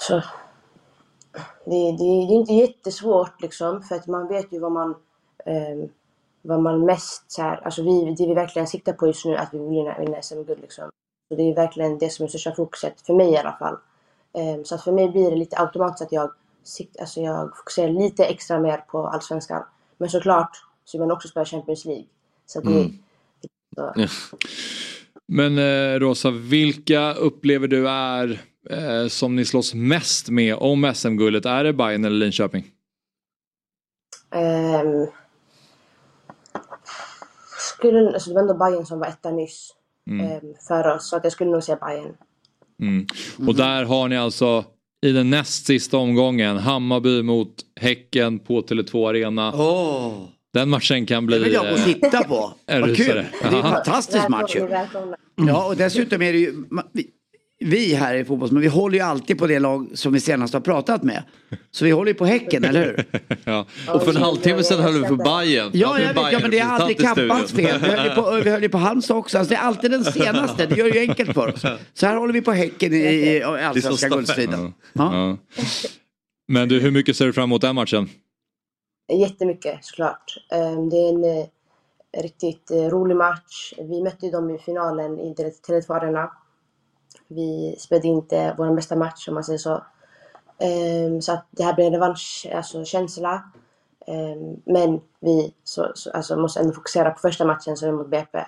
Så, det, det, det är inte jättesvårt liksom, för att man vet ju vad man, ehm, vad man mest så här, alltså vi, det vi verkligen siktar på just nu, att vi vill vinna, SM-guld liksom. Så det är verkligen det som är största fokuset, för mig i alla fall. Ehm, så att för mig blir det lite automatiskt att jag, sikt, alltså jag fokuserar lite extra mer på allsvenskan. Men såklart så vill man också spela Champions League. Så att det, Mm. så, Men eh, Rosa, vilka upplever du är eh, som ni slåss mest med om SM-guldet? Är det Bayern eller Linköping? Ehm, skulle, alltså det var ändå Bayern som var etta nyss Mm. ehm, för oss, så att jag skulle nog säga Bayern. Mm. Och där har ni alltså i den näst sista omgången Hammarby mot Häcken på Tele2 Arena. Åh. Den matchen kan bli... Det vill jag gå och titta på. *laughs* Är Vad det kul. Det är en fantastisk match ju. Ja, och dessutom är det ju... vi- här i fotboll, men vi håller ju alltid på det lag som vi senast har pratat med. Så vi håller ju på Häcken, eller hur? *laughs* ja. Och för en halvtimme sedan höll vi på Bayern. Ja, jag vet, ja men det är aldrig Kappans fel. Vi höll, ju på, vi höll ju på Halmstad också. Alltså, det är alltid den senaste. Det gör det ju enkelt för oss. Så här håller vi på Häcken i, i allsvenska guldstriden. Ja. Men du, hur mycket ser du fram emot den matchen? Jättemycket såklart. Ehm, Det är en eh, riktigt eh, rolig match. Vi mötte ju dem i finalen i Tele- Tele2 Arena. Vi spelade inte vår bästa match om man säger så. Ehm, Så att det här blir en revansch, alltså känsla. Ehm, Men vi så, så, alltså, måste ändå fokusera på första matchen som är mot BP.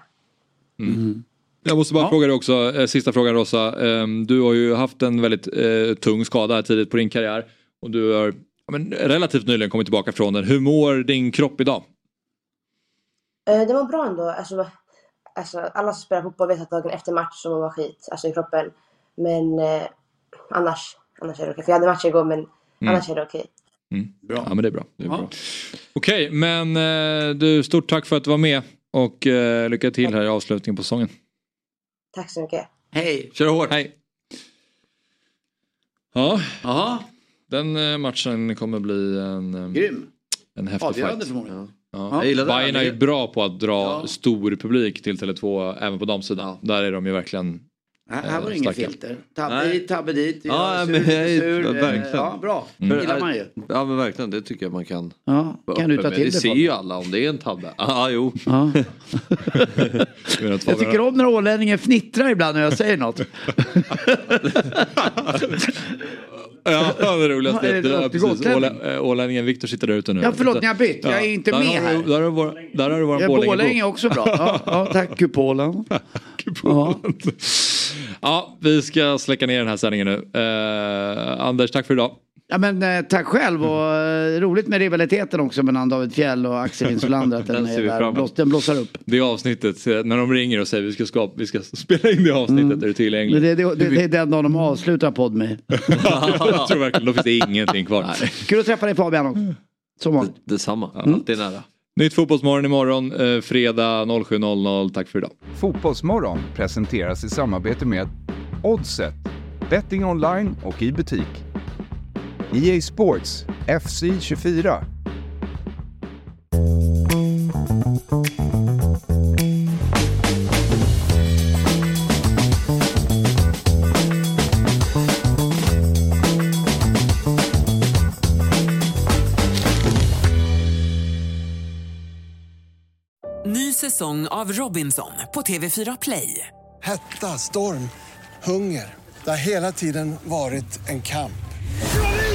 Jag måste bara fråga dig också, eh, sista frågan Rosa. Eh, Du har ju haft en väldigt eh, tung skada här tidigt på din karriär. Och du har ja, men, relativt nyligen kommit tillbaka från den. Hur mår din kropp idag? Eh, Det var bra ändå. Alltså, alltså, alla som spelar fotboll vet att dagen efter match så mår man skit, alltså i kroppen. Men eh, annars, annars är det okej. För jag hade match igår men annars är det okej. Bra. Ja men det är bra. Det är bra. Okej, men eh, du, stort tack för att du var med. Och eh, lycka till här i avslutningen på säsongen. Tack så mycket. Hej! Kör hårt. Hej. Ja, Jaha, den eh, matchen kommer bli en, eh, grym. en häftig Avgörande fight. förmodligen. Ja. Gillar det. Bayern är ju bra på att dra Ja. stor publik till Tele2 även på damsidan. Där är de ju verkligen Här, här var det eh, inget starka. filter. Tabbe Nej. hit, tabbe dit. Ja, sur, men jag är- sur, eh, verkligen. Ja, bra. Mm. gillar man ju. Ja men verkligen, det tycker jag man kan Ja, kan du ta till Det det ser ju alla om det är en tabbe. *laughs* Ja, jo. Ja. *laughs* Jag tycker om när ålänningen fnittrar ibland när jag säger något. *laughs* Ja, det roligaste Ja, det till precis? Ålä- eh, ålänningen Viktor sitter där ute nu. Ja, förlåt, ni har bytt. Jag är inte där med har här. Där har du vår- där har du våran Jag är. Borlänge också bra. Ja, ja, tack *laughs* *laughs* kupolen. Ja. Ja, vi ska släcka ner den här sändningen nu. Eh, Anders, tack för idag. Ja men eh, tack själv och eh, roligt med rivaliteten också mellan David Fjäll och Axel Insulander. Att den, *laughs* Den är där, bloss, den blossar upp. Det avsnittet, eh, när de ringer och säger vi ska, skapa, vi ska *laughs* spela in det avsnittet, är du tillgänglig? Det, det, det, det är den dagen de avslutar podd med. *laughs* jag tror verkligen, då finns det ingenting kvar. Kul att träffa dig Fabian också. Som vanligt. Detsamma, Mm. alltid nära. Nytt Fotbollsmorgon imorgon, eh, fredag 07.00. Tack för idag. Fotbollsmorgon presenteras i samarbete med Oddset, betting online och i butik. EA Sports, FC 24. Ny säsong av Robinson på TV4 Play. Hetta, storm, hunger. Det har hela tiden varit en kamp.